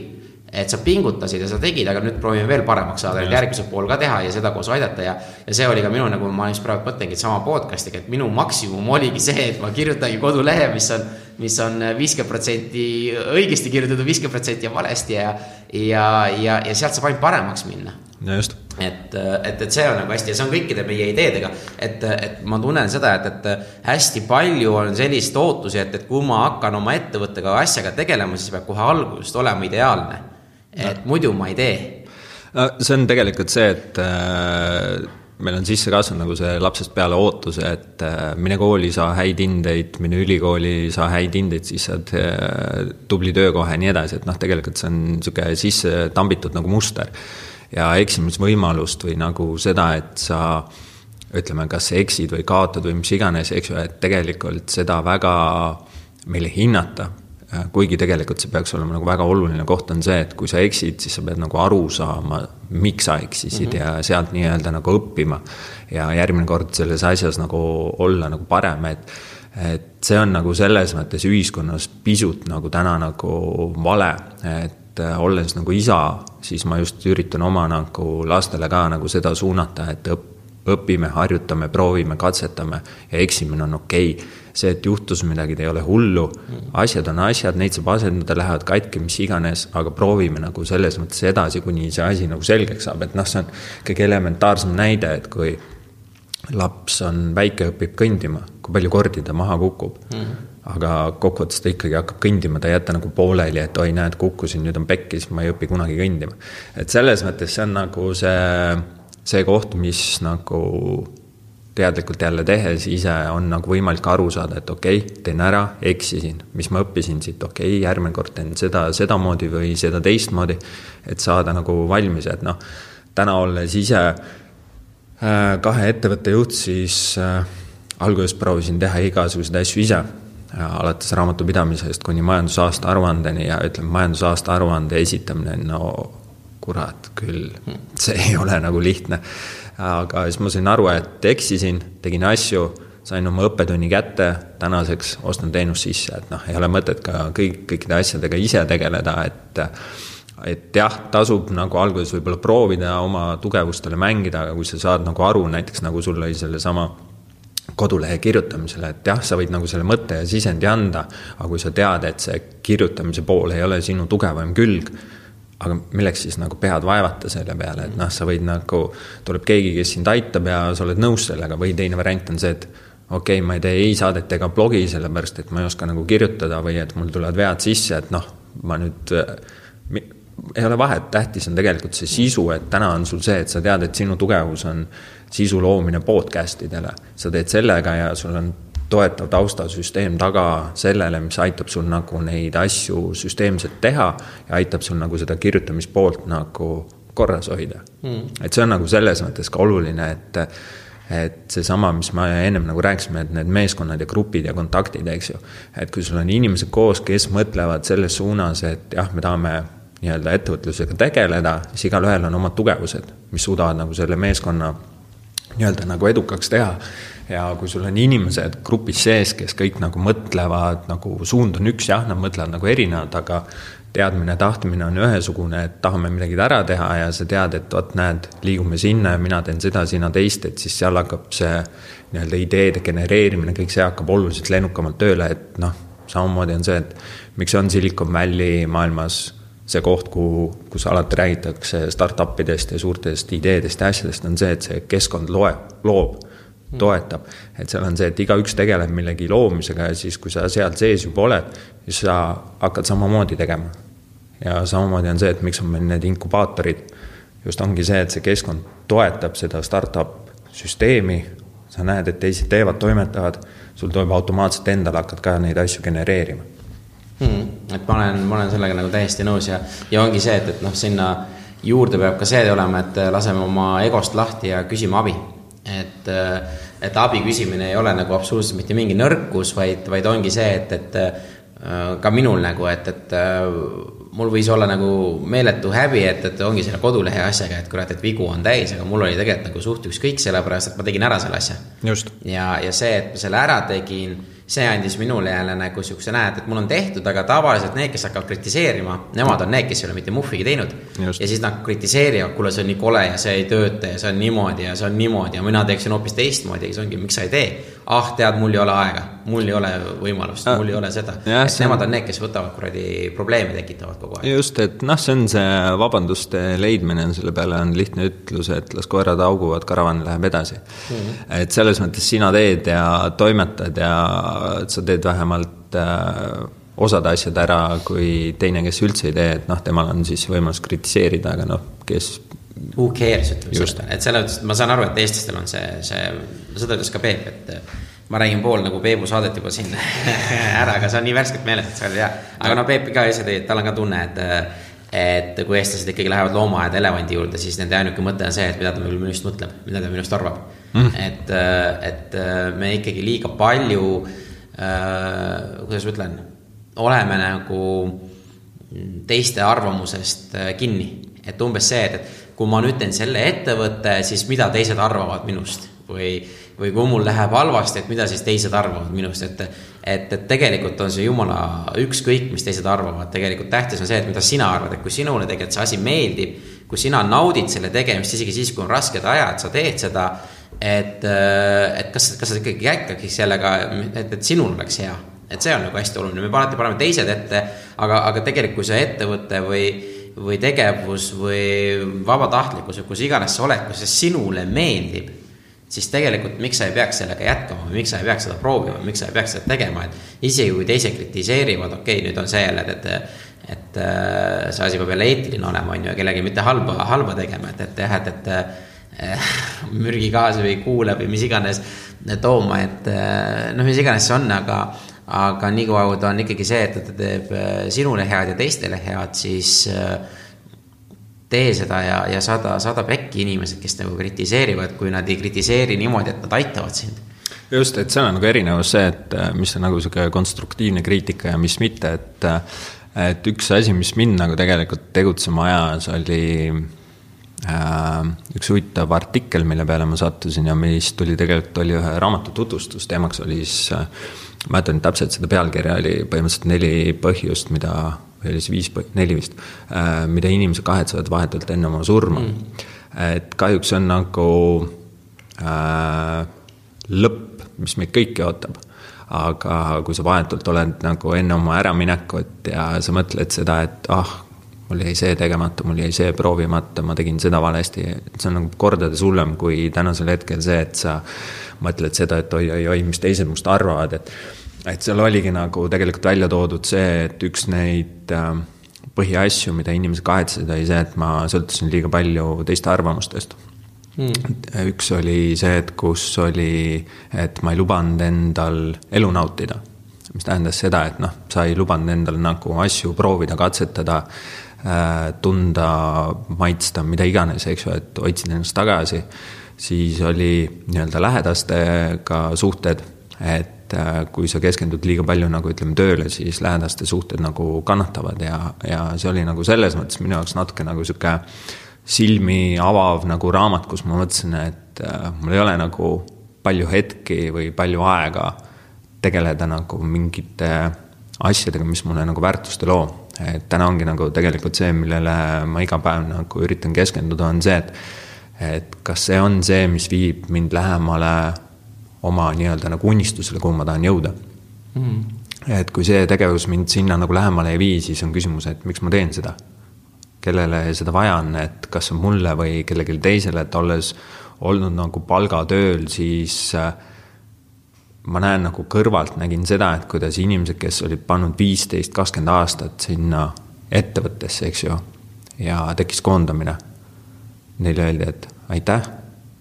et sa pingutasid ja sa tegid, aga nüüd proovime veel paremaks saada, et järgmisel pool ka teha ja seda koos aidata ja. ja see oli ka minu nagu ma just praegu mõtlengi, et sama podcast'iga, et minu maksimum oligi see, et ma kirjutangi kodulehe, mis on, mis on viiskümmend protsenti õigesti kirjutatud, viiskümmend protsenti on valesti ja. ja, ja, ja sealt saab ainult paremaks minna. no just. et, et, et see on nagu hästi ja see on kõikide meie ideedega, et, et ma tunnen seda, et, et hästi palju on sellist ootusi, et, et kui ma hakkan oma ettevõttega asjaga tegelema, siis peab kohe algusest olema ideaalne et muidu ma ei tee. no see on tegelikult see, et äh, meil on sisse kasvanud nagu see lapsest peale ootus, et äh, mine kooli, saa häid hindeid, mine ülikooli, saa häid hindeid, siis saad äh, tubli töökoha ja nii edasi, et noh, tegelikult see on niisugune sisse tambitud nagu muster. ja eksimisvõimalust või nagu seda, et sa ütleme, kas eksid või kaotad või mis iganes, eks ju, et tegelikult seda väga meile hinnata Äh, kuigi tegelikult see peaks olema nagu väga oluline koht on see, et kui sa eksid, siis sa pead nagu aru saama, miks sa eksisid mm -hmm. ja sealt nii-öelda nagu õppima. ja järgmine kord selles asjas nagu olla nagu parem, et, et see on nagu selles mõttes ühiskonnas pisut nagu täna nagu vale, et äh, olles nagu isa, siis ma just üritan oma nagu lastele ka nagu seda suunata, et õpp, õpime, harjutame, proovime, katsetame ja eksimine on okei okay see, et juhtus midagi, ei ole hullu, asjad on asjad, neid saab asendada, lähevad katki, mis iganes, aga proovime nagu selles mõttes edasi, kuni see asi nagu selgeks saab, et noh, see on kõige elementaarsem näide, et kui laps on väike, õpib kõndima, kui palju kordi ta maha kukub mm. -hmm. aga kokkuvõttes ta ikkagi hakkab kõndima, ta ei jäta nagu pooleli, et oi, näed, kukkusin, nüüd on pekkis, ma ei õpi kunagi kõndima. et selles mõttes see on nagu see, see koht, mis nagu teadlikult jälle tehes ise on nagu võimalik aru saada, et okei okay,, teen ära, eksisin, mis ma õppisin siit, okei okay,, järgmine kord teen seda sedamoodi või seda teistmoodi. et saada nagu valmis, et noh, täna olles ise äh, kahe ettevõtte juht, siis äh, alguses proovisin teha igasuguseid asju ise äh,. alates raamatupidamisest kuni majandusaasta aruandeni ja ütleme, majandusaasta aruande esitamine, no kurat küll, see ei ole nagu lihtne. Aga siis ma sain aru, et eksisin, tegin asju, sain oma õppetunni kätte, tänaseks ostan teenust sisse, et noh, ei ole mõtet ka kõik, kõikide asjadega ise tegeleda, et et jah, tasub nagu alguses võib-olla proovida oma tugevustele mängida, aga kui sa saad nagu aru, näiteks nagu sul oli sellesama kodulehe kirjutamisele, et jah, sa võid nagu selle mõtte ja sisendi anda, aga kui sa tead, et see kirjutamise pool ei ole sinu tugevam külg, aga milleks siis nagu pead vaevata selle peale, et noh, sa võid nagu, tuleb keegi, kes sind aitab ja sa oled nõus sellega või teine variant on see, et okei okay,, ma ei tee ei saadet ega blogi, sellepärast et ma ei oska nagu kirjutada või et mul tulevad vead sisse, et noh, ma nüüd ei ole vahet, tähtis on tegelikult see sisu, et täna on sul see, et sa tead, et sinu tugevus on sisu loomine podcast idele. sa teed sellega ja sul on toetav taustasüsteem taga sellele, mis aitab sul nagu neid asju süsteemselt teha ja aitab sul nagu seda kirjutamispoolt nagu korras hoida mm.. et see on nagu selles mõttes ka oluline, et et seesama, mis me ennem nagu rääkisime, et need meeskonnad ja grupid ja kontaktid, eks ju. et kui sul on inimesed koos, kes mõtlevad selles suunas, et jah, me tahame nii-öelda ettevõtlusega tegeleda, siis igalühel on omad tugevused, mis suudavad nagu selle meeskonna nii-öelda nagu edukaks teha. ja kui sul on inimesed grupis sees, kes kõik nagu mõtlevad, nagu suund on üks, jah, nad mõtlevad nagu erinevad, aga teadmine, tahtmine on ühesugune, et tahame midagi ära teha ja sa tead, et vot näed, liigume sinna ja mina teen seda, sina teist, et siis seal hakkab see nii-öelda ideede genereerimine, kõik see hakkab oluliselt lennukamalt tööle, et noh, samamoodi on see, et miks on Silicon Valley maailmas see koht, kuhu, kus alati räägitakse startup idest ja suurtest ideedest ja asjadest, on see, et see keskkond loeb, loob, toetab. et seal on see, et igaüks tegeleb millegi loomisega ja siis, kui sa seal sees juba oled, siis sa hakkad samamoodi tegema. ja samamoodi on see, et miks on meil need inkubaatorid, just ongi see, et see keskkond toetab seda startup süsteemi, sa näed, et teised teevad, toimetavad, sul tuleb automaatselt endal hakkad ka neid asju genereerima hmm,. et ma olen, ma olen sellega nagu täiesti nõus ja, ja ongi see, et, et noh, sinna juurde peab ka see olema, et laseme oma egost lahti ja küsime abi. et, et abi küsimine ei ole nagu absoluutselt mitte mingi nõrkus, vaid, vaid ongi see, et, et ka minul nagu, et, et mul võis olla nagu meeletu häbi, et, et ongi selle kodulehe asjaga, et kurat, et vigu on täis, aga mul oli tegelikult nagu suht ükskõik, sellepärast et ma tegin ära selle asja. ja, ja see, et ma selle ära tegin see andis minule jälle nagu siukse, näed, et mul on tehtud, aga tavaliselt need, kes hakkavad kritiseerima, nemad on need, kes ei ole mitte muhvigi teinud. ja siis nad kritiseerivad, kuule, see on nii kole ja see ei tööta ja see on niimoodi ja see on niimoodi ja mina teeksin hoopis teistmoodi siis ongi, miks sa ei tee. ah, tead, mul ei ole aega, mul ei ole võimalust, mul ei ole seda. et nemad on need, kes võtavad kuradi probleeme, tekitavad kogu aeg. just, et noh, see on see vabanduste leidmine on selle peale on lihtne ütlus, et las koerad hauguvad, karavan läheb edasi mm. -hmm. et selles mõttes sina teed ja toimetad ja sa teed vähemalt äh, osad asjad ära, kui teine, kes üldse ei tee, et noh, temal on siis võimalus kritiseerida, aga noh, kes. Who cares, ütleme selle peale, et selles mõttes ma saan aru, et eestlastel on see, see, seda ütles ka Peep, et ma räägin pool nagu Peebu saadet juba siin ära, aga see on nii värskelt meeles, et see oli hea. aga no Peep ka ise et tal on ka tunne, et et kui eestlased ikkagi lähevad loomaaeda elevandi juurde, siis nende ainuke mõte on see, et mida ta minust mõtleb, mida ta minust arvab mm.. et, et me ikkagi liiga palju äh, Äh, kuidas ma ütlen, oleme nagu teiste arvamusest äh, kinni. et umbes see, et, et kui ma nüüd teen selle ettevõtte, siis mida teised arvavad minust või, või kui mul läheb halvasti, et mida siis teised arvavad minust, et et, et tegelikult on see jumala ükskõik, mis teised arvavad, tegelikult tähtis on see, et mida sina arvad, et kui sinule tegelikult see asi meeldib, kui sina naudid selle tegemist, isegi siis, kui on rasked ajad, sa teed seda et, et kas, kas sa ikkagi jätkaksid sellega, et, et sinul oleks hea. et see on nagu hästi oluline, me alati paneme teised ette, aga, aga tegelikult kui see ettevõte või, või tegevus või vabatahtlikkus või kus iganes sa oled, kui see sinule meeldib, siis tegelikult miks sa ei peaks sellega jätkama miks sa ei peaks seda proovima, miks sa ei peaks seda tegema, et isegi kui teised kritiseerivad, okei okay,, nüüd on see jälle, et, et et äh, see asi peab jälle eetiline olema, on ju, kellegi mitte halba, halba tegema, et, et jah, et, et mürgigaasi või kuule või mis iganes tooma, et noh, mis iganes see on, aga, aga niikaua, kui ta on ikkagi see, et ta teeb sinule head ja teistele head, siis tee seda ja, ja saada, saada pekki inimesed, kes nagu kritiseerivad, kui nad ei kritiseeri niimoodi, et nad aitavad sind. Just, et seal on nagu erinevus see, et mis on nagu sihuke konstruktiivne kriitika ja mis mitte, et et üks asi, mis mind nagu tegelikult tegutsema ajas, oli Äh, üks huvitav artikkel, mille peale ma sattusin ja mis tuli tegelikult, oli ühe raamatu tutvustus, teemaks oli siis, äh, ma mäletan täpselt seda pealkirja, oli põhimõtteliselt neli põhjust, mida, või oli siis viis, neli vist, äh, mida inimesed kahetsevad vahetult enne oma surma. Mm.. et kahjuks on nagu äh, lõpp, mis meid kõiki ootab. Aga kui sa vahetult oled nagu enne oma äraminekut ja sa mõtled seda, et ah, mul jäi see tegemata, mul jäi see proovimata, ma tegin seda valesti, see on nagu kordades hullem kui tänasel hetkel see, et sa mõtled seda, et oi-oi-oi, mis teised must arvavad, et et seal oligi nagu tegelikult välja toodud see, et üks neid äh, põhiasju, mida inimesed kahetsesid, oli see, et ma sõltusin liiga palju teiste arvamustest mm.. üks oli see, et kus oli, et ma ei lubanud endal elu nautida. mis tähendas seda, et noh, sa ei lubanud endal nagu asju proovida, katsetada Äh, tunda, maitsta, mida iganes, eks ju, et hoidsin ennast tagasi. siis oli nii-öelda lähedastega suhted, et äh, kui sa keskendud liiga palju nagu ütleme tööle, siis lähedaste suhted nagu kannatavad ja, ja see oli nagu selles mõttes minu jaoks natuke nagu sihuke silmi avav nagu raamat, kus ma mõtlesin, et äh, mul ei ole nagu palju hetki või palju aega tegeleda nagu mingite asjadega, mis mulle nagu väärtust ei loo. et täna ongi nagu tegelikult see, millele ma iga päev nagu üritan keskenduda, on see, et et kas see on see, mis viib mind lähemale oma nii-öelda nagu unistusele, kuhu ma tahan jõuda mm.. et kui see tegevus mind sinna nagu lähemale ei vii, siis on küsimus, et miks ma teen seda. kellele seda vaja on, et kas mulle või kellelegi teisele, et olles olnud nagu palgatööl, siis äh, ma näen nagu kõrvalt, nägin seda, et kuidas inimesed, kes olid pannud viisteist, kakskümmend aastat sinna ettevõttesse, eks ju, ja tekkis koondamine. Neile öeldi, et aitäh,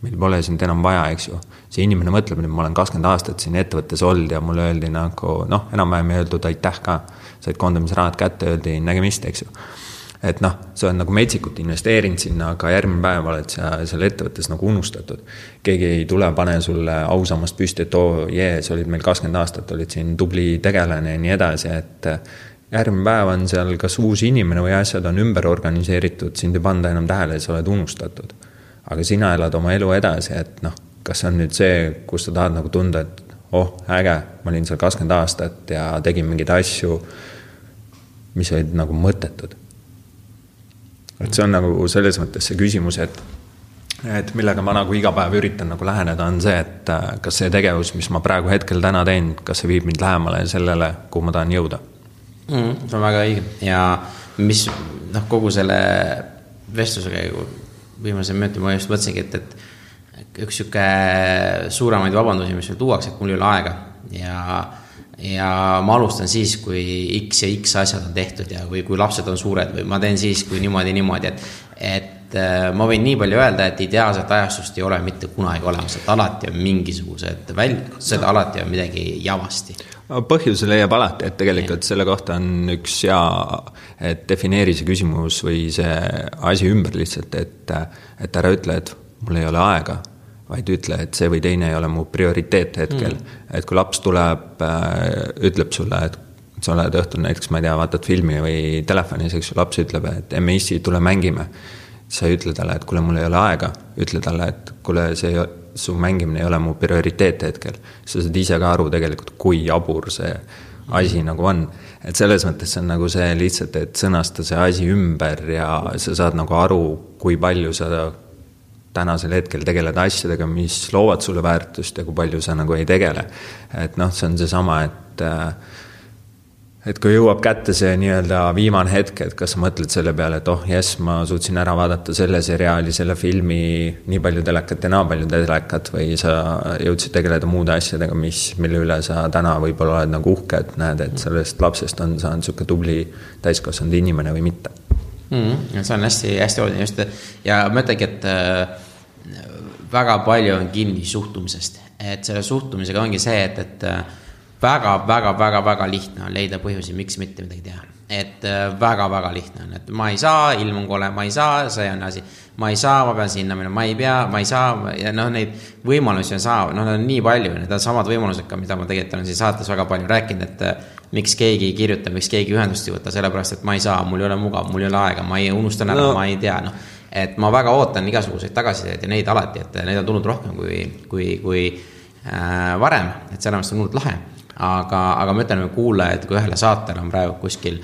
meil pole sind enam vaja, eks ju. See inimene mõtleb, et ma olen kakskümmend aastat siin ettevõttes olnud ja mulle öeldi nagu noh, enam-vähem ei öeldud aitäh ka. said koondamisrahad kätte, öeldi nägemist, eks ju et noh, sa oled nagu metsikult investeerinud sinna, aga järgmine päev oled sa seal ettevõttes nagu unustatud. keegi ei tule, pane sulle ausammast püsti, et oo oh, jee, sa olid meil kakskümmend aastat, olid siin tubli tegelane ja nii edasi, et järgmine päev on seal kas uus inimene või asjad on ümber organiseeritud, sind ei panda enam tähele sa oled unustatud. aga sina elad oma elu edasi, et noh, kas see on nüüd see, kus sa tahad nagu tunda, et oh, äge, ma olin seal kakskümmend aastat ja tegin mingeid asju, mis olid nagu mõttetud et see on nagu selles mõttes see küsimus, et et millega ma nagu iga päev üritan nagu läheneda, on see, et kas see tegevus, mis ma praegu hetkel täna teen, kas see viib mind lähemale sellele, kuhu ma tahan jõuda mm,? see on väga õige ja mis noh, kogu selle vestluse käigu viimase minuti ma just mõtlesingi, et, et üks sihuke suuremaid vabandusi, mis meil tuuakse, et mul ei ole aega. Ja ja ma alustan siis, kui X ja X asjad on tehtud ja, või kui lapsed on suured või ma teen siis, kui niimoodi, niimoodi, et, et äh, ma võin nii palju öelda, et ideaalset ajastust ei ole mitte kunagi olemas, et alati on mingisugused väljakutsed, alati on midagi javasti. põhjuse leiab alati, et tegelikult selle kohta on üks hea, et defineeri see küsimus või see asi ümber lihtsalt, et, et ära ütle, et mul ei ole aega vaid ütle, et see või teine ei ole mu prioriteet hetkel mm.. et kui laps tuleb äh,, ütleb sulle, et sa oled õhtul näiteks, ma ei tea, vaatad filmi või telefonis, eks ju, laps ütleb, et emme issi, tule mängime. sa ei ütle talle, et kuule, mul ei ole aega, ütle talle, et kuule, see, su mängimine ei ole mu prioriteet hetkel. sa saad ise ka aru tegelikult, kui jabur see asi mm. nagu on. et selles mõttes see on nagu see lihtsalt, et sõnasta see asi ümber ja sa saad nagu aru, kui palju sa tänasel hetkel tegeled asjadega, mis loovad sulle väärtust ja kui palju sa nagu ei tegele. et noh, see on seesama, et äh, et kui jõuab kätte see nii-öelda viimane hetk, et kas sa mõtled selle peale, et oh jess, ma suutsin ära vaadata selle seriaali, selle filmi, nii palju telekat ja naa palju telekat või sa jõudsid tegeleda muude asjadega, mis, mille üle sa täna võib-olla oled nagu uhke, et näed, et sellest lapsest on saanud niisugune tubli täiskasvanud inimene või mitte mm. -hmm. see on hästi-hästi oluline just ja ma ütlengi, et äh, väga palju on kinni suhtumisest, et selle suhtumisega ongi see, et, et väga-väga-väga-väga äh, lihtne on leida põhjusi, miks mitte midagi teha. et väga-väga äh, lihtne on, et ma ei saa, ilm on kole, ma ei saa, see on asi. ma ei saa, ma pean sinna minema, ma ei pea, ma ei saa ja noh, neid võimalusi on saa-, noh, on nii palju, need on samad võimalused ka, mida ma tegelikult olen siin saates väga palju rääkinud, et miks keegi ei kirjuta, miks keegi ühendust ei võta, sellepärast et ma ei saa, mul ei ole mugav, mul ei ole aega, ma ei, unustan ära no., ma ei tea, noh. et ma väga ootan igasuguseid tagasisideid ja neid alati, et neid on tulnud rohkem kui, kui, kui äh, varem, et mõttes on hullult lahe. aga, aga ma ütlen kuulajaid, kui ühele saatele on praegu kuskil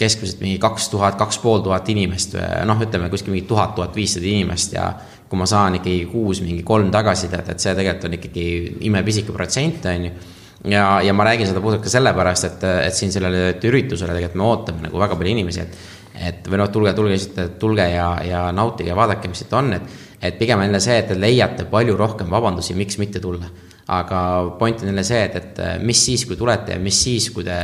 keskmiselt mingi kaks tuhat, kaks pool tuhat inimest, noh, ütleme kuskil mingi tuhat, tuhat viissada inimest ja kui ma saan ikkagi kuus mingi kolm tagasisidet, et see tegelikult on ikkagi imepisike protsent, on ju ja, ja ma räägin seda puhtalt ka sellepärast, et, et siin sellele üritusele tegelikult me ootame nagu väga palju inimesi, et et või noh, tulge, tulge lihtsalt, tulge ja, ja nautige ja vaadake, mis siit on, et et pigem on jälle see, et te leiate palju rohkem vabandusi, miks mitte tulla. aga point on jälle see, et, et mis siis, kui tulete ja mis siis, kui te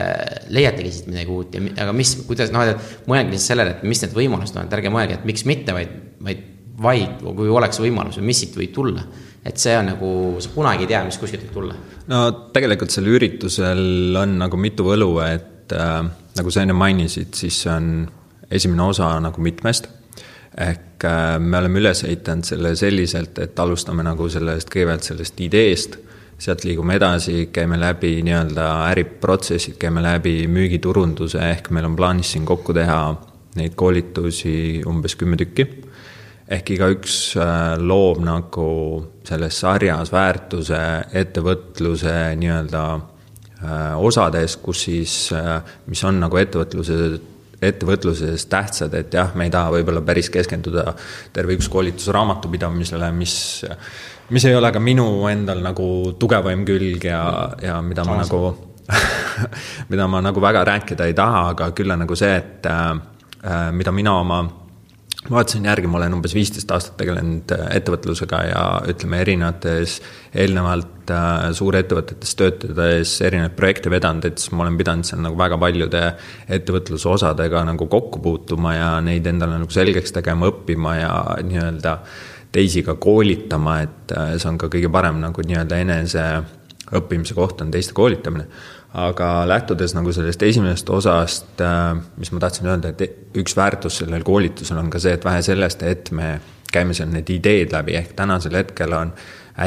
leiategi siit midagi uut ja aga mis, kuidas noh, et mõelge lihtsalt sellele, et mis need võimalused on, et ärge mõelge, et miks mitte, vaid, vaid vaid kui oleks võimalus või mis siit võib tulla et see on nagu, sa kunagi ei tea, mis kuskilt võib tulla. no tegelikult sel üritusel on nagu mitu võlu, et äh, nagu sa enne mainisid, siis see on esimene osa nagu mitmest. ehk äh, me oleme üles ehitanud selle selliselt, et alustame nagu sellest, kõigepealt sellest ideest, sealt liigume edasi, käime läbi nii-öelda äriprotsessid, käime läbi müügiturunduse, ehk meil on plaanis siin kokku teha neid koolitusi umbes kümme tükki. Ehk igaüks äh, loob nagu selles sarjas väärtuse, ettevõtluse nii-öelda äh, osades, kus siis, mis on nagu ettevõtluse ettevõtluses tähtsad, et jah, me ei taha võib-olla päris keskenduda terve üks koolitus raamatupidamisele, mis, mis ei ole ka minu endal nagu tugevaim külg ja, ja mida ma nagu mida ma nagu väga rääkida ei taha, aga küll on nagu see, et äh, mida mina oma vaatasin järgi, ma olen umbes viisteist aastat tegelenud äh, ettevõtlusega ja ütleme, erinevates eelnevalt äh, suurettevõtetes töötades erinevaid projekte vedanud, et siis ma olen pidanud seal nagu väga paljude ettevõtluse osadega nagu kokku puutuma ja neid endale nagu selgeks tegema, õppima ja nii-öelda teisi ka koolitama, et äh, see on ka kõige parem nagu nii-öelda enese õppimise koht on teiste koolitamine aga lähtudes nagu sellest esimesest osast, äh, mis ma tahtsin öelda, et üks väärtus sellel koolitusel on ka see, et vähe sellest, et me käime seal need ideed läbi, ehk tänasel hetkel on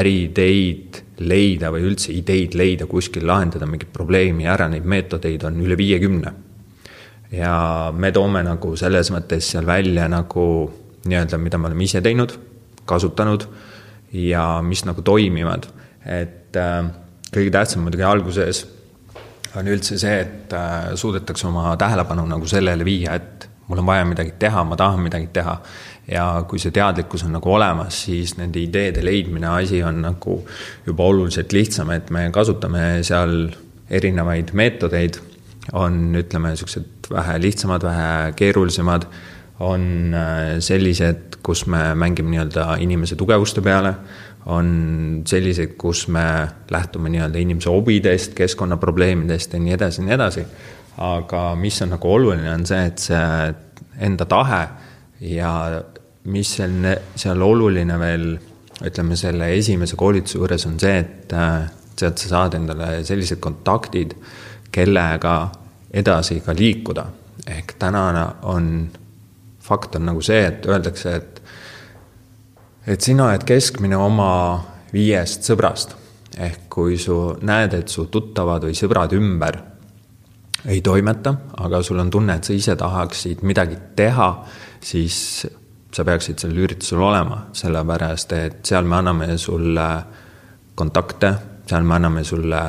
äriideid leida või üldse ideid leida kuskil, lahendada mingit probleemi ära, neid meetodeid on üle viiekümne. ja me toome nagu selles mõttes seal välja nagu nii-öelda, mida me oleme ise teinud, kasutanud ja mis nagu toimivad, et äh, kõige tähtsam muidugi alguses on üldse see, et äh, suudetakse oma tähelepanu nagu sellele viia, et mul on vaja midagi teha, ma tahan midagi teha. ja kui see teadlikkus on nagu olemas, siis nende ideede leidmine asi on nagu juba oluliselt lihtsam, et me kasutame seal erinevaid meetodeid. on, ütleme, niisugused vähe lihtsamad, vähe keerulisemad, on äh, sellised, kus me mängime nii-öelda inimese tugevuste peale on selliseid, kus me lähtume nii-öelda inimese hobidest, keskkonnaprobleemidest ja nii edasi ja nii edasi. aga mis on nagu oluline, on see, et see enda tahe ja mis seal, seal oluline veel, ütleme selle esimese koolituse juures on see, et sealt sa saad endale sellised kontaktid, kellega edasi ka liikuda. ehk tänane on, fakt on nagu see, et öeldakse, et et sina oled keskmine oma viiest sõbrast. ehk kui su näed, et su tuttavad või sõbrad ümber ei toimeta, aga sul on tunne, et sa ise tahaksid midagi teha, siis sa peaksid sellel üritusel olema, sellepärast et seal me anname sulle kontakte, seal me anname sulle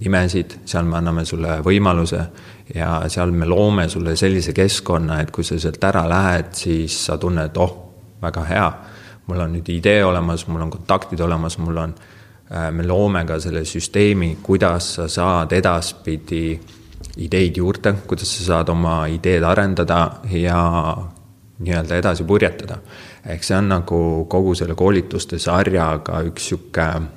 nimesid, seal me anname sulle võimaluse ja seal me loome sulle sellise keskkonna, et kui sa sealt ära lähed, siis sa tunned, oh, väga hea mul on nüüd idee olemas, mul on kontaktid olemas, mul on, äh, me loome ka selle süsteemi, kuidas sa saad edaspidi ideid juurde, kuidas sa saad oma ideed arendada ja nii-öelda edasi purjetada. ehk see on nagu kogu selle koolituste sarjaga üks niisugune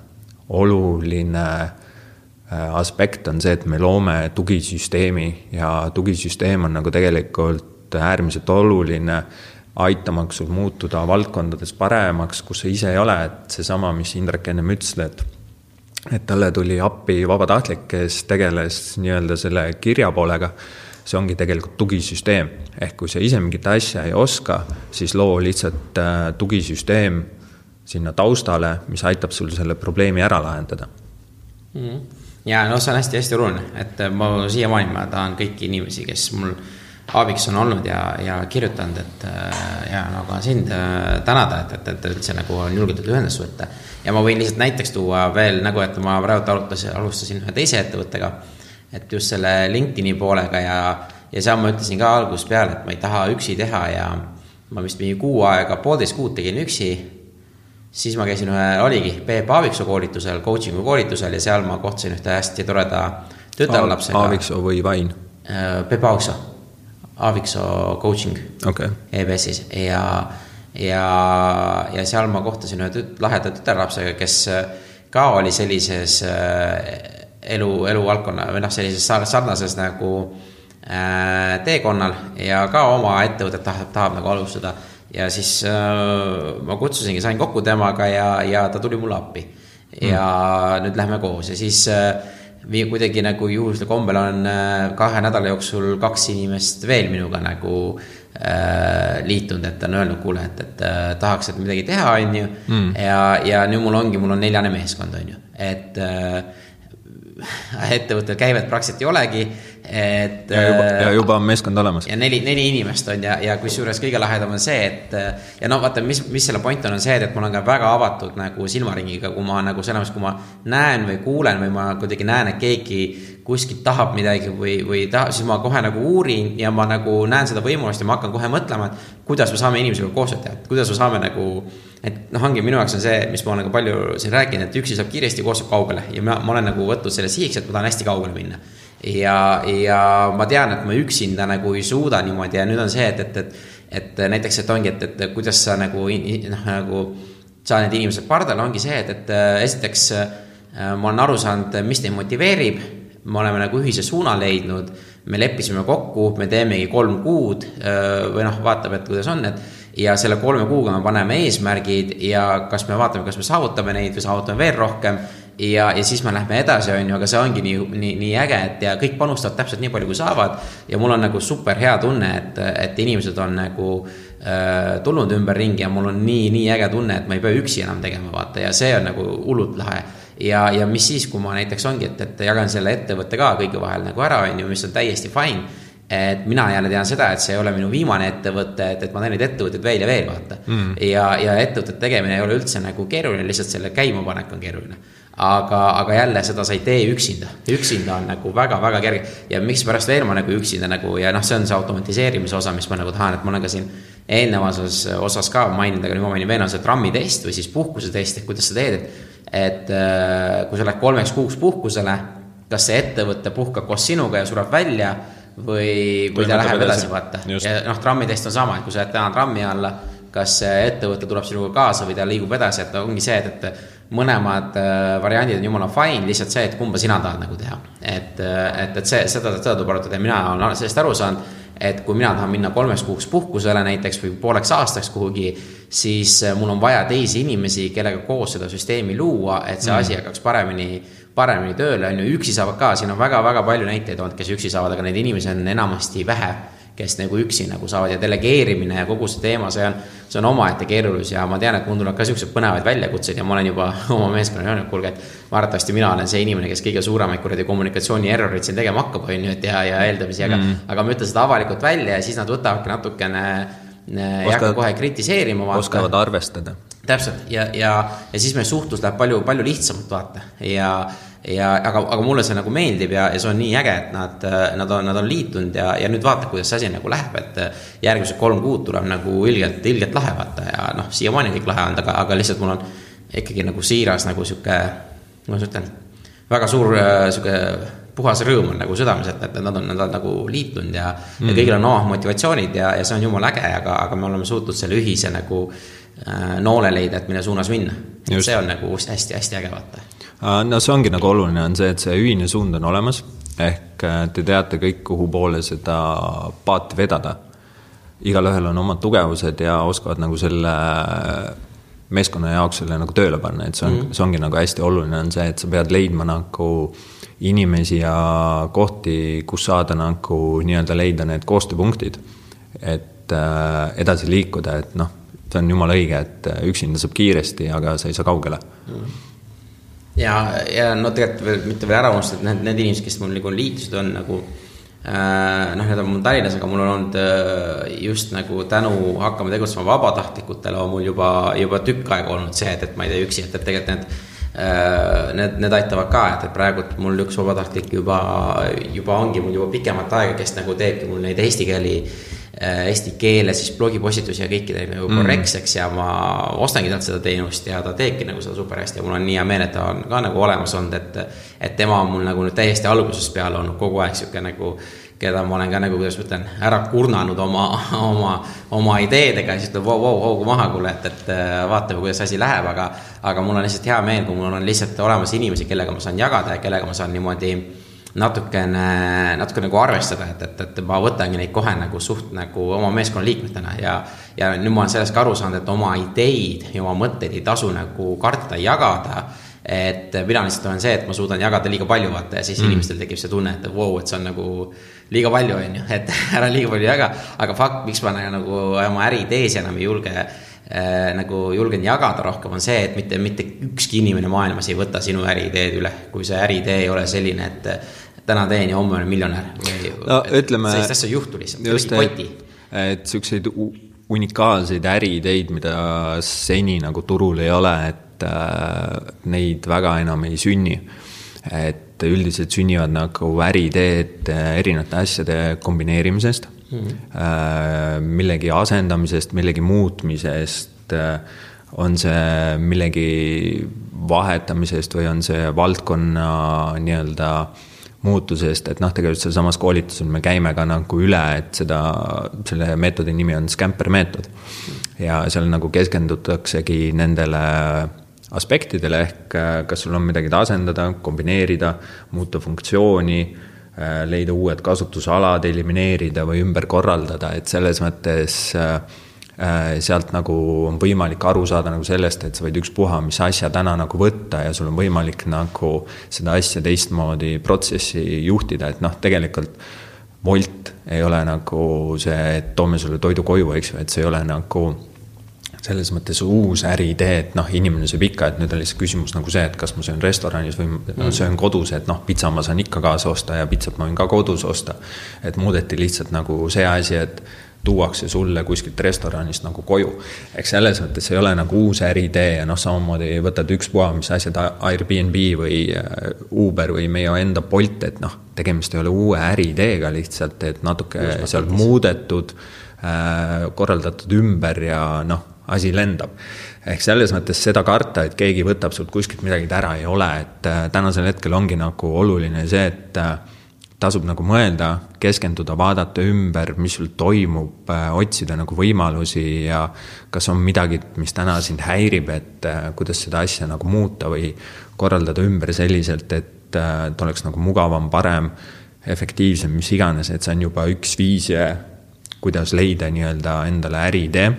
oluline äh, aspekt on see, et me loome tugisüsteemi ja tugisüsteem on nagu tegelikult äärmiselt oluline aitamaks sul muutuda valdkondades paremaks, kus sa ise ei ole, et seesama, mis Indrek ennem ütles, et et talle tuli appi vabatahtlik, kes tegeles nii-öelda selle kirja poolega, see ongi tegelikult tugisüsteem. ehk kui sa ise mingit asja ei oska, siis loo lihtsalt äh, tugisüsteem sinna taustale, mis aitab sul selle probleemi ära lahendada mm. -hmm. ja no see on hästi-hästi oluline, et ma siiamaani ma tahan kõiki inimesi, kes mul abiks on olnud ja, ja kirjutanud, et äh, ja no ka sind äh, tänada, et, et, et üldse nagu on julgetud ühendust võtta. ja ma võin lihtsalt näiteks tuua veel nagu, et ma praegu alustasin, alustasin ühe teise ettevõttega. et just selle LinkedIn'i poolega ja, ja seal ma ütlesin ka algusest peale, et ma ei taha üksi teha ja ma vist mingi kuu aega, poolteist kuud tegin üksi. siis ma käisin ühe, oligi Peep Aaviksoo koolitusel, coaching'u koolitusel ja seal ma kohtasin ühte hästi toreda tütarlapsega. Aaviksoo või Vain? Äh, Peep Aaviksoo Aaviksoo coaching okay. EBS-is ja, ja, ja seal ma kohtasin ühe tüt, laheda tütarlapsega, kes ka oli sellises äh, elu, eluvaldkonna või noh, sellises sarnases nagu äh, teekonnal ja ka oma ettevõtet tahab, tahab nagu alustada. ja siis äh, ma kutsusingi, sain kokku temaga ja, ja ta tuli mulle appi. ja mm. nüüd lähme koos ja siis äh, kuidagi nagu juhusel kombel on äh, kahe nädala jooksul kaks inimest veel minuga nagu äh, liitunud, et on öelnud, kuule, et, et äh, tahaks, et midagi teha, on ju. Mm.. ja, ja nüüd mul ongi, mul on neljane meeskond, on ju, et äh, ettevõttel käivet praktiliselt ei olegi, et. ja juba, ja juba on meeskond olemas. ja neli, neli inimest on ja, ja kusjuures kõige lahedam on see, et ja no vaata, mis, mis selle point on, on see, et ma olen ka väga avatud nagu silmaringiga, kui ma nagu selles mõttes, kui ma näen või kuulen või ma kuidagi näen, et keegi kuskilt tahab midagi või, või tahab, siis ma kohe nagu uurin ja ma nagu näen seda võimalust ja ma hakkan kohe mõtlema, et kuidas me saame inimesega koostööd teha, et kuidas me saame nagu. Et noh, ongi minu jaoks on see, mis ma olen ka palju siin rääkinud, et üksi saab kiiresti, koos saab kaugele ja ma, ma olen nagu võtnud selle sihiks, et ma tahan hästi kaugele minna. ja, ja ma tean, et ma üksinda nagu ei suuda niimoodi ja nüüd on see, et, et, et, et näiteks, et ongi, et, et kuidas sa nagu noh, nagu saa need inimesed pardale, ongi see, et, et esiteks ma olen aru saanud, mis neid motiveerib me oleme nagu ühise suuna leidnud, me leppisime kokku, me teemegi kolm kuud või noh, vaatab, et kuidas on, et ja selle kolme kuuga me paneme eesmärgid ja kas me vaatame, kas me saavutame neid või saavutame veel rohkem ja, ja siis me lähme edasi, on ju, aga see ongi nii, nii, nii äge, et ja kõik panustavad täpselt nii palju, kui saavad. ja mul on nagu super hea tunne, et, et inimesed on nagu äh, tulnud ümberringi ja mul on nii, nii äge tunne, et ma ei pea üksi enam tegema, vaata, ja see on nagu hullult lahe ja, ja mis siis, kui ma näiteks ongi, et, et jagan selle ettevõtte ka kõigi vahel nagu ära, on ju, mis on täiesti fine. Et mina jälle tean seda, et see ei ole minu viimane ettevõte, et, et ma teen neid ettevõtteid veel ja veel, vaata. Mm.. ja, ja ettevõtete tegemine ei ole üldse nagu keeruline, lihtsalt selle käimapanek on keeruline. Aga, aga jälle seda sa ei tee üksinda, üksinda on nagu väga-väga kerge. Ja mikspärast veel ma nagu üksinda nagu ja noh, see on see automatiseerimise osa, mis ma nagu tahan, et ma olen ka siin eelnevas osas ka maininud, aga nüüd ma mainin veel, on see trammitest või siis puhkusetest, et kuidas sa teed, et et äh, kui sa lähed kolmeks kuuks puhkusele, kas see ettevõte puhkab koos sinuga ja sureb välja või, või ta läheb edasi, vaata. ja noh, trammidest on sama, et kui sa jääd täna trammi alla, kas see ettevõte tuleb sinuga kaasa või ta liigub edasi, et ongi see, et, et mõlemad äh, variandid on jumala fine, lihtsalt see, et kumba sina tahad nagu teha. et, äh, et, et see, seda, seda tuleb arutada ja mina olen sellest aru saanud et kui mina tahan minna kolmeks kuuks puhkusele näiteks või pooleks aastaks kuhugi, siis äh, mul on vaja teisi inimesi, kellega koos seda süsteemi luua, et see mm. asi hakkaks paremini, paremini tööle, on ju, üksi saavad ka, siin on väga-väga palju näiteid olnud, kes üksi saavad, aga neid inimesi on enamasti vähe kes nagu üksi nagu saavad ja delegeerimine ja kogu see teema, see on, see on omaette keerulus ja ma tean, et mul tuleb ka siukseid põnevaid väljakutseid ja ma olen juba oma meeskonnale öelnud, kuulge, et arvatavasti mina olen see inimene, kes kõige suuremaid kuradi kommunikatsiooni erroreid siin tegema hakkab, on ju, et ja, ja eeldamisi, aga mm., aga ma ütlen seda avalikult välja ja siis nad võtavadki natukene äh, ei hakka kohe kritiseerima. oskavad arvestada. Täpselt. Ja, ja, ja siis meie suhtlus läheb palju, palju lihtsamalt, vaata. Ja ja aga, aga mulle see nagu meeldib ja, ja see on nii äge, et nad, nad on, nad on liitunud ja, ja nüüd vaata, kuidas see asi nagu läheb, et järgmised kolm kuud tuleb nagu ilgelt, ilgelt lahe vaata. Ja noh, siiamaani kõik lahe olnud, aga, aga lihtsalt mul on ikkagi nagu siiras nagu sihuke, kuidas ma ütlen, väga suur sihuke puhas rõõm on nagu südames, et, et nad on, nad on nagu liitunud ja mm., ja kõigil on omad motivatsioonid ja, ja see on jumala äge, aga, aga me oleme suutnud selle ühise nagu äh, noole leida, et mille suunas minna. see on nagu hästi-hästi äge vaata Äh, no see ongi nagu oluline, on see, et see ühine suund on olemas, ehk äh, te teate kõik, kuhu poole seda paati vedada. igalühel on omad tugevused ja oskavad nagu selle meeskonna jaoks selle nagu tööle panna, et see on mm, -hmm. see ongi nagu hästi oluline, on see, et sa pead leidma nagu inimesi ja kohti, kus saada nagu nii-öelda leida need koostööpunktid. et äh, edasi liikuda, et noh, see on jumala õige, et üksinda saab kiiresti, aga sa ei saa kaugele mm. ja, ja no tegelikult mitte veel ära unustada, et need, need inimesed, kes mul nagu liitusid, on nagu äh, noh, need on mul Tallinnas, aga mul on olnud äh, just nagu tänu Hakkame tegutsema vabatahtlikutele on mul juba, juba tükk aega olnud see, et, et ma ei tee üksi, et, et tegelikult need äh, Need, need aitavad ka, et, et praegu mul üks vabatahtlik juba, juba ongi mul juba pikemat aega, kes nagu teebki mul neid eesti keeli äh, Äh, eesti keele siis blogipostitusi ja kõiki teeb nagu mm. korrektseks ja ma ostangi talt seda teenust ja ta teebki nagu seda super hästi ja mul on nii hea meel, et ta on ka nagu olemas olnud, et. et tema on mul nagu nüüd täiesti algusest peale olnud kogu aeg sihuke nagu, keda ma olen ka nagu, kuidas ma ütlen, ära kurnanud oma, oma, oma ideedega ja siis ütleb vau, vau, hoogu maha, kuule, et, et äh, vaatame, kuidas asi läheb, aga. aga mul on lihtsalt hea meel, kui mul on lihtsalt olemas inimesi, kellega ma saan jagada ja kellega ma saan niimoodi natukene, natuke nagu arvestada, et, et, et ma võtangi neid kohe nagu suht nagu oma meeskonna liikmetena ja. ja nüüd ma olen sellest ka aru saanud, et oma ideid ja oma mõtteid ei tasu nagu karta jagada et mina lihtsalt olen see, et ma suudan jagada liiga palju, vaata, ja siis mm. inimestel tekib see tunne, et vau wow,, et see on nagu liiga palju, on ju, et ära liiga palju jaga. aga fakt, miks ma nagu oma äriidees enam ei julge nagu julgen jagada rohkem, on see, et mitte, mitte ükski inimene maailmas ei võta sinu äriideed üle, kui see äriidee ei ole selline, et täna teen ja homme olen miljonär. no ütleme. sellist asja ei juhtu lihtsalt, just, et, et siukseid unikaalseid äriideid, mida seni nagu turul ei ole, et et äh, neid väga enam ei sünni. et üldiselt sünnivad nagu äriideed äh, erinevate asjade kombineerimisest mm, millegi asendamisest, millegi muutmisest, on see millegi vahetamisest või on see valdkonna nii-öelda muutusest, et noh, tegelikult sealsamas koolitusel me käime ka nagu üle, et seda, selle meetodi nimi on Scamper meetod. ja seal nagu keskendutaksegi nendele aspektidele, ehk äh, kas sul on midagi asendada, kombineerida, muuta funktsiooni, äh, leida uued kasutusalad, elimineerida või ümber korraldada, et selles mõttes äh, sealt nagu on võimalik aru saada nagu sellest, et sa võid ükspuha mis asja täna nagu võtta ja sul on võimalik nagu seda asja teistmoodi protsessi juhtida, et noh, tegelikult Wolt ei ole nagu see, et toome sulle toidu koju, eks ju, et see ei ole nagu selles mõttes uus äriidee, et noh, inimene sööb ikka, et nüüd on lihtsalt küsimus nagu see, et kas ma söön restoranis või mm. söön kodus, et noh, pitsa ma saan ikka kaasa osta ja pitsat ma võin ka kodus osta. et muudeti lihtsalt nagu see asi, et tuuakse sulle kuskilt restoranist nagu koju. eks selles mõttes ei ole nagu uus äriidee ja noh, samamoodi võtad ükspuha, mis asjad Airbnb või äh, Uber või meie enda Bolt, et noh, tegemist ei ole uue äriideega lihtsalt, et natuke seal muudetud äh,, korraldatud ümber ja noh asi lendab. ehk selles mõttes seda karta, et keegi võtab sult kuskilt midagi ära, ei ole, et äh, tänasel hetkel ongi nagu oluline see, et äh, tasub nagu mõelda, keskenduda, vaadata ümber, mis sul toimub, äh, otsida nagu võimalusi ja kas on midagi, mis täna sind häirib, et kuidas seda asja nagu muuta või korraldada ümber selliselt, et ta oleks nagu mugavam, parem, efektiivsem, mis iganes, et see on juba üks viise, kuidas leida nii-öelda endale äriidee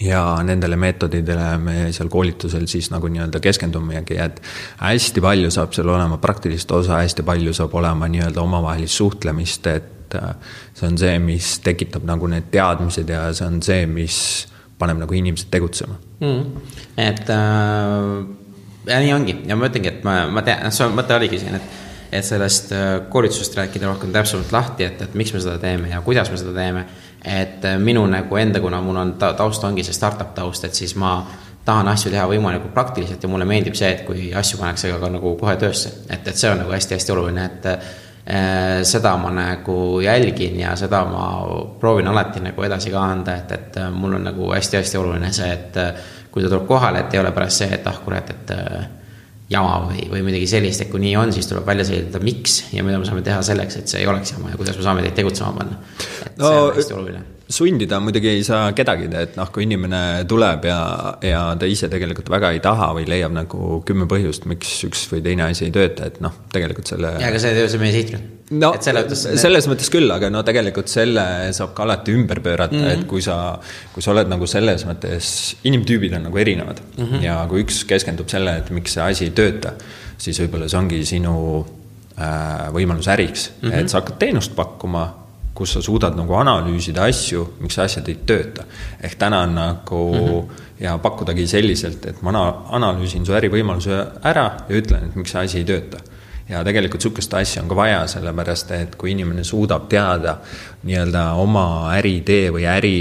ja nendele meetodidele me seal koolitusel siis nagu nii-öelda keskendumegi, et hästi palju saab seal olema praktilist osa, hästi palju saab olema nii-öelda omavahelist suhtlemist, et äh, see on see, mis tekitab nagu need teadmised ja see on see, mis paneb nagu inimesed tegutsema. Mm.. et äh, ja nii ongi. Ja ma ütlengi, et ma, ma tean, see mõte oligi siin, et et sellest äh, koolitusest rääkida rohkem täpsemalt lahti, et, et miks me seda teeme ja kuidas me seda teeme et äh, minu nagu enda, kuna mul on ta, taust ongi see startup taust, et siis ma tahan asju teha võimalikult praktiliselt ja mulle meeldib see, et kui asju pannakse ka, ka nagu kohe töösse, et, et see on nagu hästi-hästi oluline, et äh, seda ma nagu jälgin ja seda ma proovin alati nagu edasi ka anda, et, et äh, mul on nagu hästi-hästi oluline see, et äh, kui ta tuleb kohale, et ei ole pärast see, et ah kurat, et äh, jama või, või midagi sellist, et kui nii on, siis tuleb välja selgitada, miks ja mida me saame teha selleks, et see ei oleks jama ja kuidas me saame teid tegutsema panna. et no, see on hästi oluline. Sundida muidugi ei saa kedagi, et noh, kui inimene tuleb ja, ja ta ise tegelikult väga ei taha või leiab nagu kümme põhjust, miks üks või teine asi ei tööta, et noh, tegelikult selle. ja, aga see ei tee see meie sihtrühm no selle mõttes, selles mõttes küll, aga no tegelikult selle saab ka alati ümber pöörata mm, -hmm. et kui sa, kui sa oled nagu selles mõttes, inimtüübid on nagu erinevad mm -hmm. ja kui üks keskendub selle, et miks see asi ei tööta, siis võib-olla see ongi sinu äh, võimalus äriks mm, -hmm. et sa hakkad teenust pakkuma, kus sa suudad nagu analüüsida asju, miks asjad ei tööta. ehk täna on nagu mm -hmm. ja pakkudagi selliselt, et ma analüüsin su ärivõimaluse ära ja ütlen, et miks see asi ei tööta ja tegelikult sihukest asja on ka vaja, sellepärast et kui inimene suudab teada nii-öelda oma äriidee või äri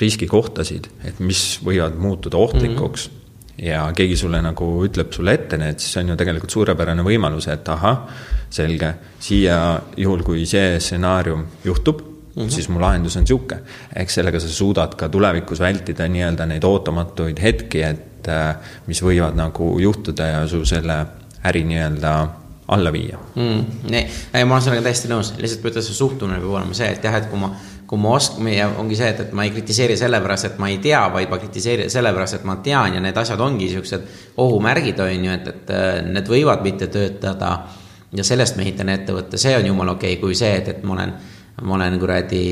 riskikohtasid, et mis võivad muutuda ohtlikuks mm. -hmm. Ja keegi sulle nagu ütleb sulle ette need, siis see on ju tegelikult suurepärane võimalus, et ahah, selge, siia juhul, kui see stsenaarium juhtub Mm -hmm. siis mu lahendus on sihuke. ehk sellega sa suudad ka tulevikus vältida nii-öelda neid ootamatuid hetki, et äh, mis võivad nagu juhtuda ja su selle äri nii-öelda alla viia mm,. ei, ei, ma olen sellega täiesti nõus, lihtsalt ütlen, see suhtumine peab olema see, et jah, et kui ma, kui ma oskan, ja ongi see, et, et ma ei kritiseeri sellepärast, et ma ei tea, vaid ma kritiseerin sellepärast, et ma tean ja need asjad ongi siuksed ohumärgid, on ju, et, et need võivad mitte töötada ja sellest ma ehitan ettevõtte, see on jumala okei okay,, kui see, et, et ma olen, ma olen kuradi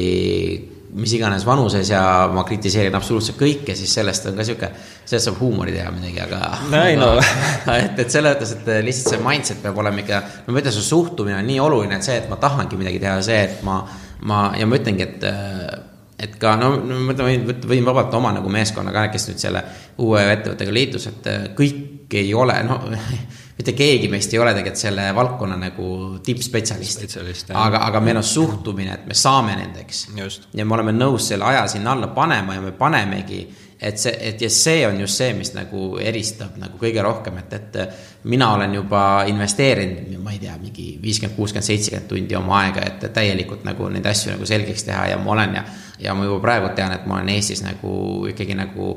mis iganes vanuses ja ma kritiseerin absoluutselt kõike, siis sellest on ka sihuke, sellest saab huumori teha midagi, aga. ei no. et, et selles mõttes, et lihtsalt see mindset peab olema ikka, no ma ütlen, see suhtumine on nii oluline, et see, et ma tahangi midagi teha, see, et ma, ma ja ma ütlengi, et et ka no, ma võin, võin vabalt oma nagu meeskonna ka, kes nüüd selle uue ettevõttega liitus, et kõik ei ole, no mitte keegi meist ei ole tegelikult selle valdkonna nagu tippspetsialist. aga, aga meil on suhtumine, et me saame nendeks. ja me oleme nõus selle aja sinna alla panema ja me panemegi et see, et ja see on just see, mis nagu eristab nagu kõige rohkem, et, et mina olen juba investeerinud, ma ei tea, mingi viiskümmend, kuuskümmend, seitsekümmend tundi oma aega, et täielikult nagu neid asju nagu selgeks teha ja ma olen ja, ja ma juba praegu tean, et ma olen Eestis nagu ikkagi nagu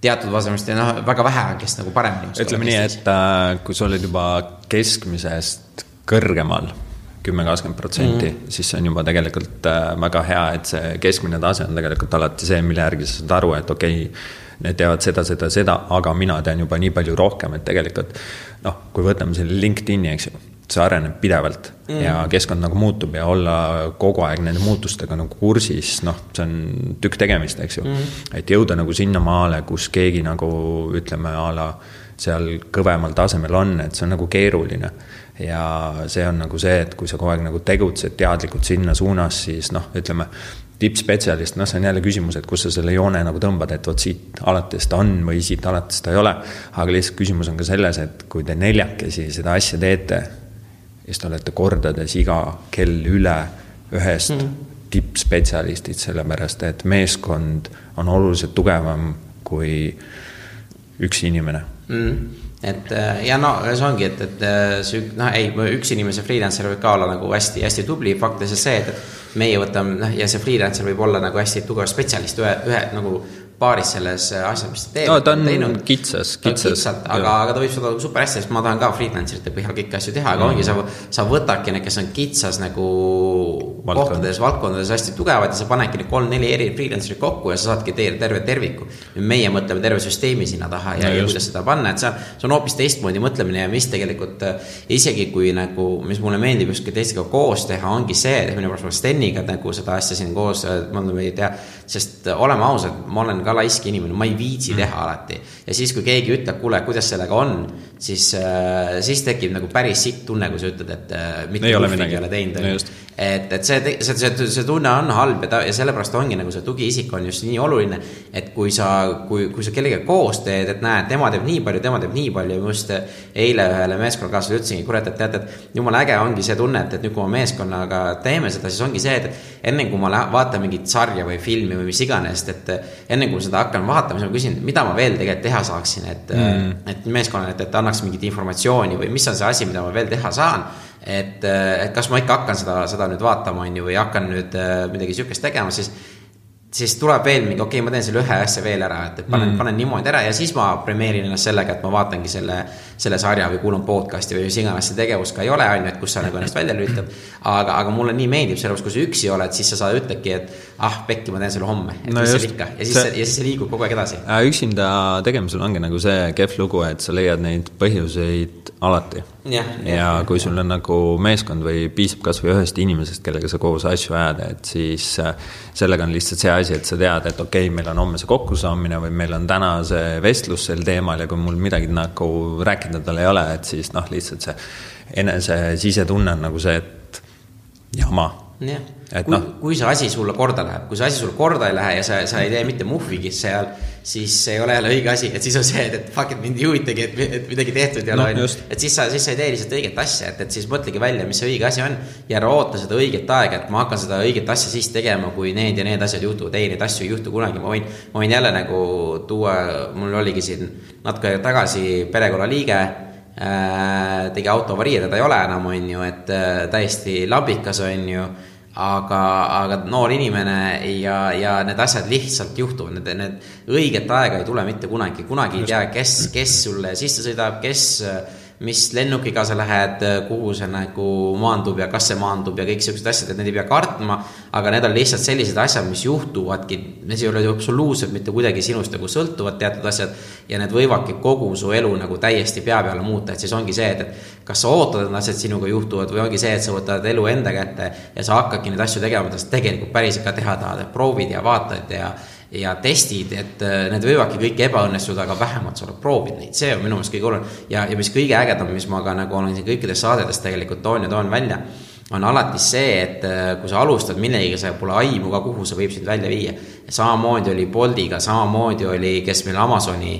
teatud vasemist ja noh, väga vähe on, kes nagu paremini oskavad. ütleme nii, et äh, kui sa oled juba keskmisest kõrgemal, kümme, kakskümmend protsenti, mhm. siis see on juba tegelikult äh, väga hea, et see keskmine tase on tegelikult alati see, mille järgi sa saad aru, et okei okay,, need teevad seda, seda, seda, aga mina tean juba nii palju rohkem, et tegelikult noh, kui võtame selle LinkedIn'i, eks ju see areneb pidevalt mm. ja keskkond nagu muutub ja olla kogu aeg nende muutustega nagu kursis, noh, see on tükk tegemist, eks ju mm.. et jõuda nagu sinnamaale, kus keegi nagu ütleme a la seal kõvemal tasemel on, et see on nagu keeruline. ja see on nagu see, et kui sa kogu aeg nagu tegutsed teadlikult sinna suunas, siis noh, ütleme tippspetsialist, noh, see on jälle küsimus, et kus sa selle joone nagu tõmbad, et vot siit alates ta on või siit alates ta ei ole. aga lihtsalt küsimus on ka selles, et kui te neljakesi seda asja teete ja siis te olete kordades iga kell üle ühest mm. tippspetsialistid, sellepärast et meeskond on oluliselt tugevam kui üks inimene. Mm. Et äh, ja no see ongi, et, et äh, see noh, ei, üks inimese freelancer võib ka olla nagu hästi-hästi tubli, fakt on see, et meie võtame, noh, ja see freelancer võib olla nagu hästi tugev spetsialist ühe, ühe nagu paaris selles asjas, mis ta teeb. no ta on teinud. kitsas, kitsas. aga, aga ta võib seda super hästi, sest ma tahan ka freelancerite põhjal kõiki asju teha, aga mm. ongi, sa, sa võtadki need, kes on kitsas nagu Valdkond. kohtades, valdkondades hästi tugevad ja sa panedki need kolm-neli eri freelancer'it kokku ja sa saadki teile terve terviku. meie mõtleme terve süsteemi sinna taha ja, ja kuidas seda panna, et see on, see on hoopis teistmoodi mõtlemine ja mis tegelikult isegi kui nagu, mis mulle meeldib just teistega koos teha, ongi see, et minu pärast Steniga nagu seda asja siin koos, ma ei tea, sest oleme ausad, ma olen ka ka laisk inimene, ma ei viitsi teha mm. alati. ja siis, kui keegi ütleb, kuule, kuidas sellega on, siis äh,, siis tekib nagu päris sitt tunne, kui sa ütled, et äh, mitte muhvigi ei ole teinud. Et, et see, see, see, see tunne on halb ja ta, ja sellepärast ongi nagu see tugiisik on just nii oluline, et kui sa, kui, kui sa kellegagi koos teed, et näed, tema teeb nii palju, tema teeb nii palju ja ma just eile ühele meeskonnakaaslasele ütlesingi, kurat, et tead, et jumala äge ongi see tunne, et, et nüüd, kui me meeskonnaga teeme seda, siis ongi see, et enne kui ma vaatan mingit sarja või filmi või mis iganes, et enne kui ma seda hakkan vaatama, siis ma küsin, mida ma veel tegelikult teha saaksin, et mm., et meeskonnale, et, et annaks mingit informatsiooni või mis on see asi, mida ma veel teha saan. Et, et kas ma ikka hakkan seda, seda nüüd vaatama, on ju, või hakkan nüüd äh, midagi sihukest tegema, siis siis tuleb veel mingi, okei okay,, ma teen selle ühe asja veel ära, et, et panen mm., panen niimoodi ära ja siis ma premeerin ennast sellega, et ma vaatangi selle, selle sarja või kuulan podcast'i või mis iganes see tegevus ka ei ole, on ju, et kus sa nagu ennast välja lülitad. aga, aga mulle nii meeldib, sellepärast kui sa üksi oled, siis sa saad, ütledki, et ah, pekki, ma teen selle homme, et no mis seal ikka ja siis see, ja siis see liigub kogu aeg edasi. üksinda tegemisel ongi nagu see kehv lugu, et sa leiad neid põhjuseid alati. Ja, ja, ja kui sul on nagu meeskond või piisab kasvõi ühest inimesest, kellega sa koos asju ajad, et siis äh, sellega on lihtsalt see asi, et sa tead, et okei okay,, meil on homme see kokkusaamine või meil on täna see vestlus sel teemal ja kui mul midagi nagu rääkida tal ei ole, et siis noh, lihtsalt see enese sisetunne on nagu see, et jama. jah, kui no., kui see asi sulle korda läheb, kui see asi sulle korda ei lähe ja sa, sa ei tee mitte muhvigi seal siis see ei ole jälle õige asi, et siis on see, et, et fuck, et mind ei huvitagi, et, et midagi tehtud ei ole no,, et siis sa, siis sa ei tee lihtsalt õiget asja, et, et siis mõtlegi välja, mis see õige asi on. ja ära oota seda õiget aega, et ma hakkan seda õiget asja siis tegema, kui need ja need asjad juhtuvad. ei, neid asju ei juhtu kunagi, ma võin, ma võin jälle nagu tuua, mul oligi siin natuke aega tagasi perekonnaliige äh,. tegi auto avarii, teda ei ole enam, on ju, et äh, täiesti labikas, on ju aga, aga noor inimene ja, ja need asjad lihtsalt juhtuvad, need, need õiget aega ei tule mitte kunagi, kunagi ei tea, kes, kes sulle sisse sõidab, kes mis lennukiga sa lähed, kuhu see nagu maandub ja kas see maandub ja kõik siuksed asjad, et need ei pea kartma. aga need on lihtsalt sellised asjad, mis juhtuvadki, need ei ole ju absoluutselt mitte kuidagi sinust nagu sõltuvad teatud asjad. ja need võivadki kogu su elu nagu täiesti pea peale muuta, et siis ongi see, et, et kas sa ootad, et need asjad sinuga juhtuvad või ongi see, et sa võtad elu enda kätte ja sa hakkadki neid asju tegema, mida sa tegelikult päriselt ka teha tahad, et proovid ja vaatad ja ja testid, et äh, need võivadki kõik ebaõnnestuda, aga vähemalt sa oled proovinud neid, see on minu meelest kõige olulisem. ja, ja mis kõige ägedam, mis ma ka nagu olen siin kõikides saadetes tegelikult toon ja toon välja, on alati see, et äh, kui sa alustad millegagi, sa pole aimu ka, kuhu see võib sind välja viia. samamoodi oli Boltiga, samamoodi oli, kes meil Amazoni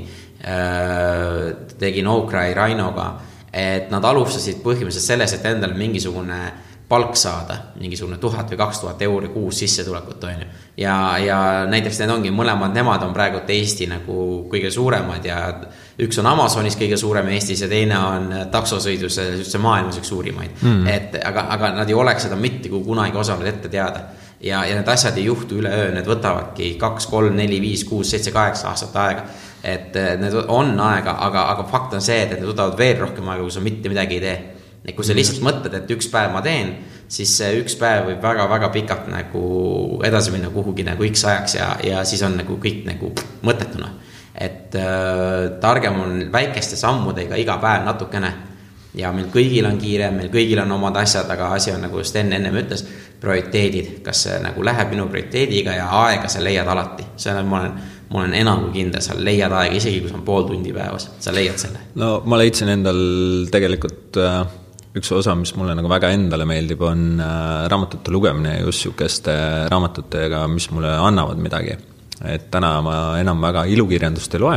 äh, tegi No-Cry Rhinoga, et nad alustasid põhimõtteliselt selles, et endale mingisugune äh, palk saada, mingisugune tuhat või kaks tuhat euri kuus sissetulekut, on ju. ja, ja näiteks need ongi mõlemad, nemad on praegu Eesti nagu kõige suuremad ja üks on Amazonis kõige suurem Eestis ja teine on taksosõidus üldse maailmas üks suurimaid mm.. et aga, aga nad ei oleks seda mitte kui kunagi osanud ette teada. ja, ja need asjad ei juhtu üleöö, need võtavadki kaks, kolm, neli, viis, kuus, seitse, kaheksa aastat aega. et need on aega, aga, aga fakt on see, et need võtavad veel rohkem aega, kui sa mitte midagi ei tee et kui sa lihtsalt mõtled, et üks päev ma teen, siis see üks päev võib väga-väga pikalt nagu edasi minna kuhugi nagu X ajaks ja, ja siis on nagu kõik nagu mõttetuna. et äh, targem on väikeste sammudega iga päev natukene. ja meil kõigil on kiire, meil kõigil on omad asjad, aga asi on nagu Sten ennem ütles, prioriteedid, kas see nagu läheb minu prioriteediga ja aega sa leiad alati, see on, ma olen ma olen enam kui kindel, sa leiad aega, isegi kui see on pool tundi päevas, sa leiad selle. no ma leidsin endal tegelikult äh üks osa, mis mulle nagu väga endale meeldib, on äh, raamatute lugemine just sihukeste raamatutega, mis mulle annavad midagi. et täna ma enam väga ilukirjandust ei loe,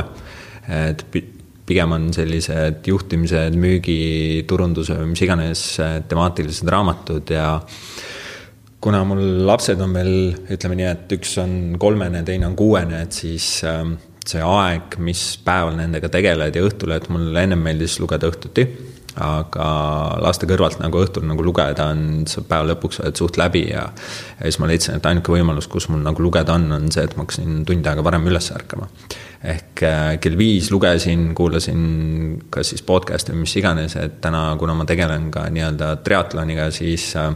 et pigem on sellised juhtimised, müügi, turunduse mis iganes äh, temaatilised raamatud ja kuna mul lapsed on veel, ütleme nii, et üks on kolmene, teine on kuuene, et siis ähm, see aeg, mis päeval nendega tegeled ja õhtul, et mul ennem meeldis lugeda õhtuti aga laste kõrvalt nagu õhtul nagu lugeda on, sa päeva lõpuks oled suht läbi ja ja siis ma leidsin, et ainuke võimalus, kus mul nagu lugeda on, on see, et ma hakkasin tund aega varem üles ärkama. ehk äh, kell viis lugesin, kuulasin kas siis podcast'i või mis iganes, et täna, kuna ma tegelen ka nii-öelda triatloniga, siis äh,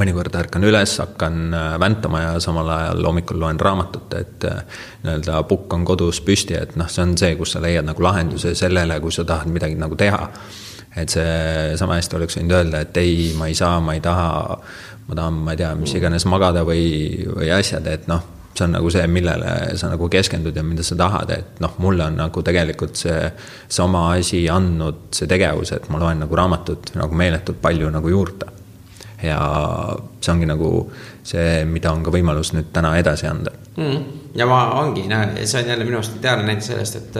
mõnikord ärkan üles, hakkan äh, väntama ja samal ajal hommikul loen raamatut, et nii-öelda pukk on kodus püsti, et noh, see on see, kus sa leiad nagu lahenduse sellele, kui sa tahad midagi nagu teha et see sama hästi oleks võinud öelda, et ei, ma ei saa, ma ei taha, ma tahan, ma ei tea, mis iganes magada või, või asjad, et noh, see on nagu see, millele sa nagu keskendud ja mida sa tahad, et noh, mulle on nagu tegelikult see sama asi andnud, see tegevus, et ma loen nagu raamatut nagu meeletult palju nagu juurde. ja see ongi nagu see, mida on ka võimalus nüüd täna edasi anda mm.. ja ma ongi, see on jälle minu arust ideaalne näide sellest, et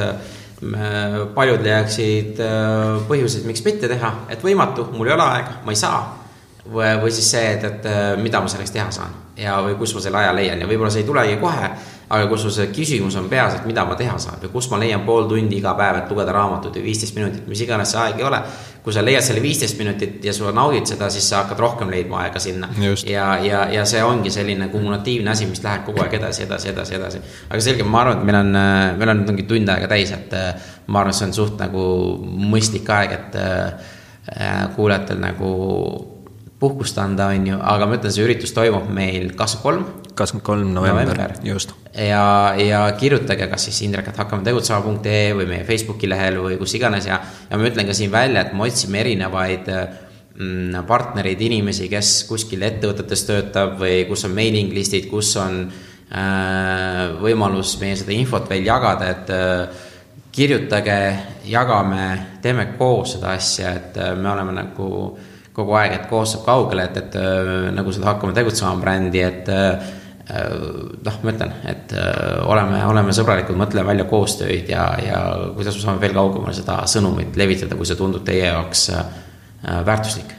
paljud leiaksid äh, põhjuseid, miks mitte teha, et võimatu, mul ei ole aega, ma ei saa. või, või siis see, et, et äh, mida ma selleks teha saan ja, või kus ma selle aja leian ja võib-olla see ei tulegi kohe aga kui sul see küsimus on peas, et mida ma teha saan või kus ma leian pool tundi iga päev, et lugeda raamatut või viisteist minutit, mis iganes see aeg ei ole. Kui sa leiad selle viisteist minutit ja sa naudid seda, siis sa hakkad rohkem leidma aega sinna. ja, ja, ja see ongi selline kumulatiivne asi, mis läheb kogu aeg edasi, edasi, edasi, edasi. aga selge, ma arvan, et meil on, meil on nüüd ongi tund aega täis, et ma arvan, see on suht nagu mõistlik aeg, et äh, kuulajatel nagu puhkust anda, on ju, aga ma ütlen, see üritus toimub meil kakskümmend kolm kakskümmend kolm november, just. ja, ja kirjutage kas siis indrek.hakkame-tegutsema.ee või meie Facebooki lehel või kus iganes. Ja, ja ma ütlen ka siin välja, et me otsime erinevaid mm, partnereid, inimesi, kes kuskil ettevõtetes töötab või kus on mailing list'id, kus on äh, võimalus meie seda infot veel jagada, et äh, kirjutage, jagame, teeme koos seda asja, et äh, me oleme nagu kogu aeg, et koos saab kaugele, et, et äh, nagu seda Hakkame tegutsema brändi, et äh, Äh, noh, ma ütlen, et oleme, oleme sõbralikud, mõtleme välja koostööd ja, ja kuidas me saame veel kaugemale seda sõnumit levitada, kui see tundub teie jaoks väärtuslik.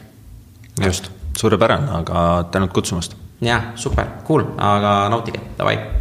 just, suurepärane, aga tänud kutsumast. jah, super, cool, aga nautige, davai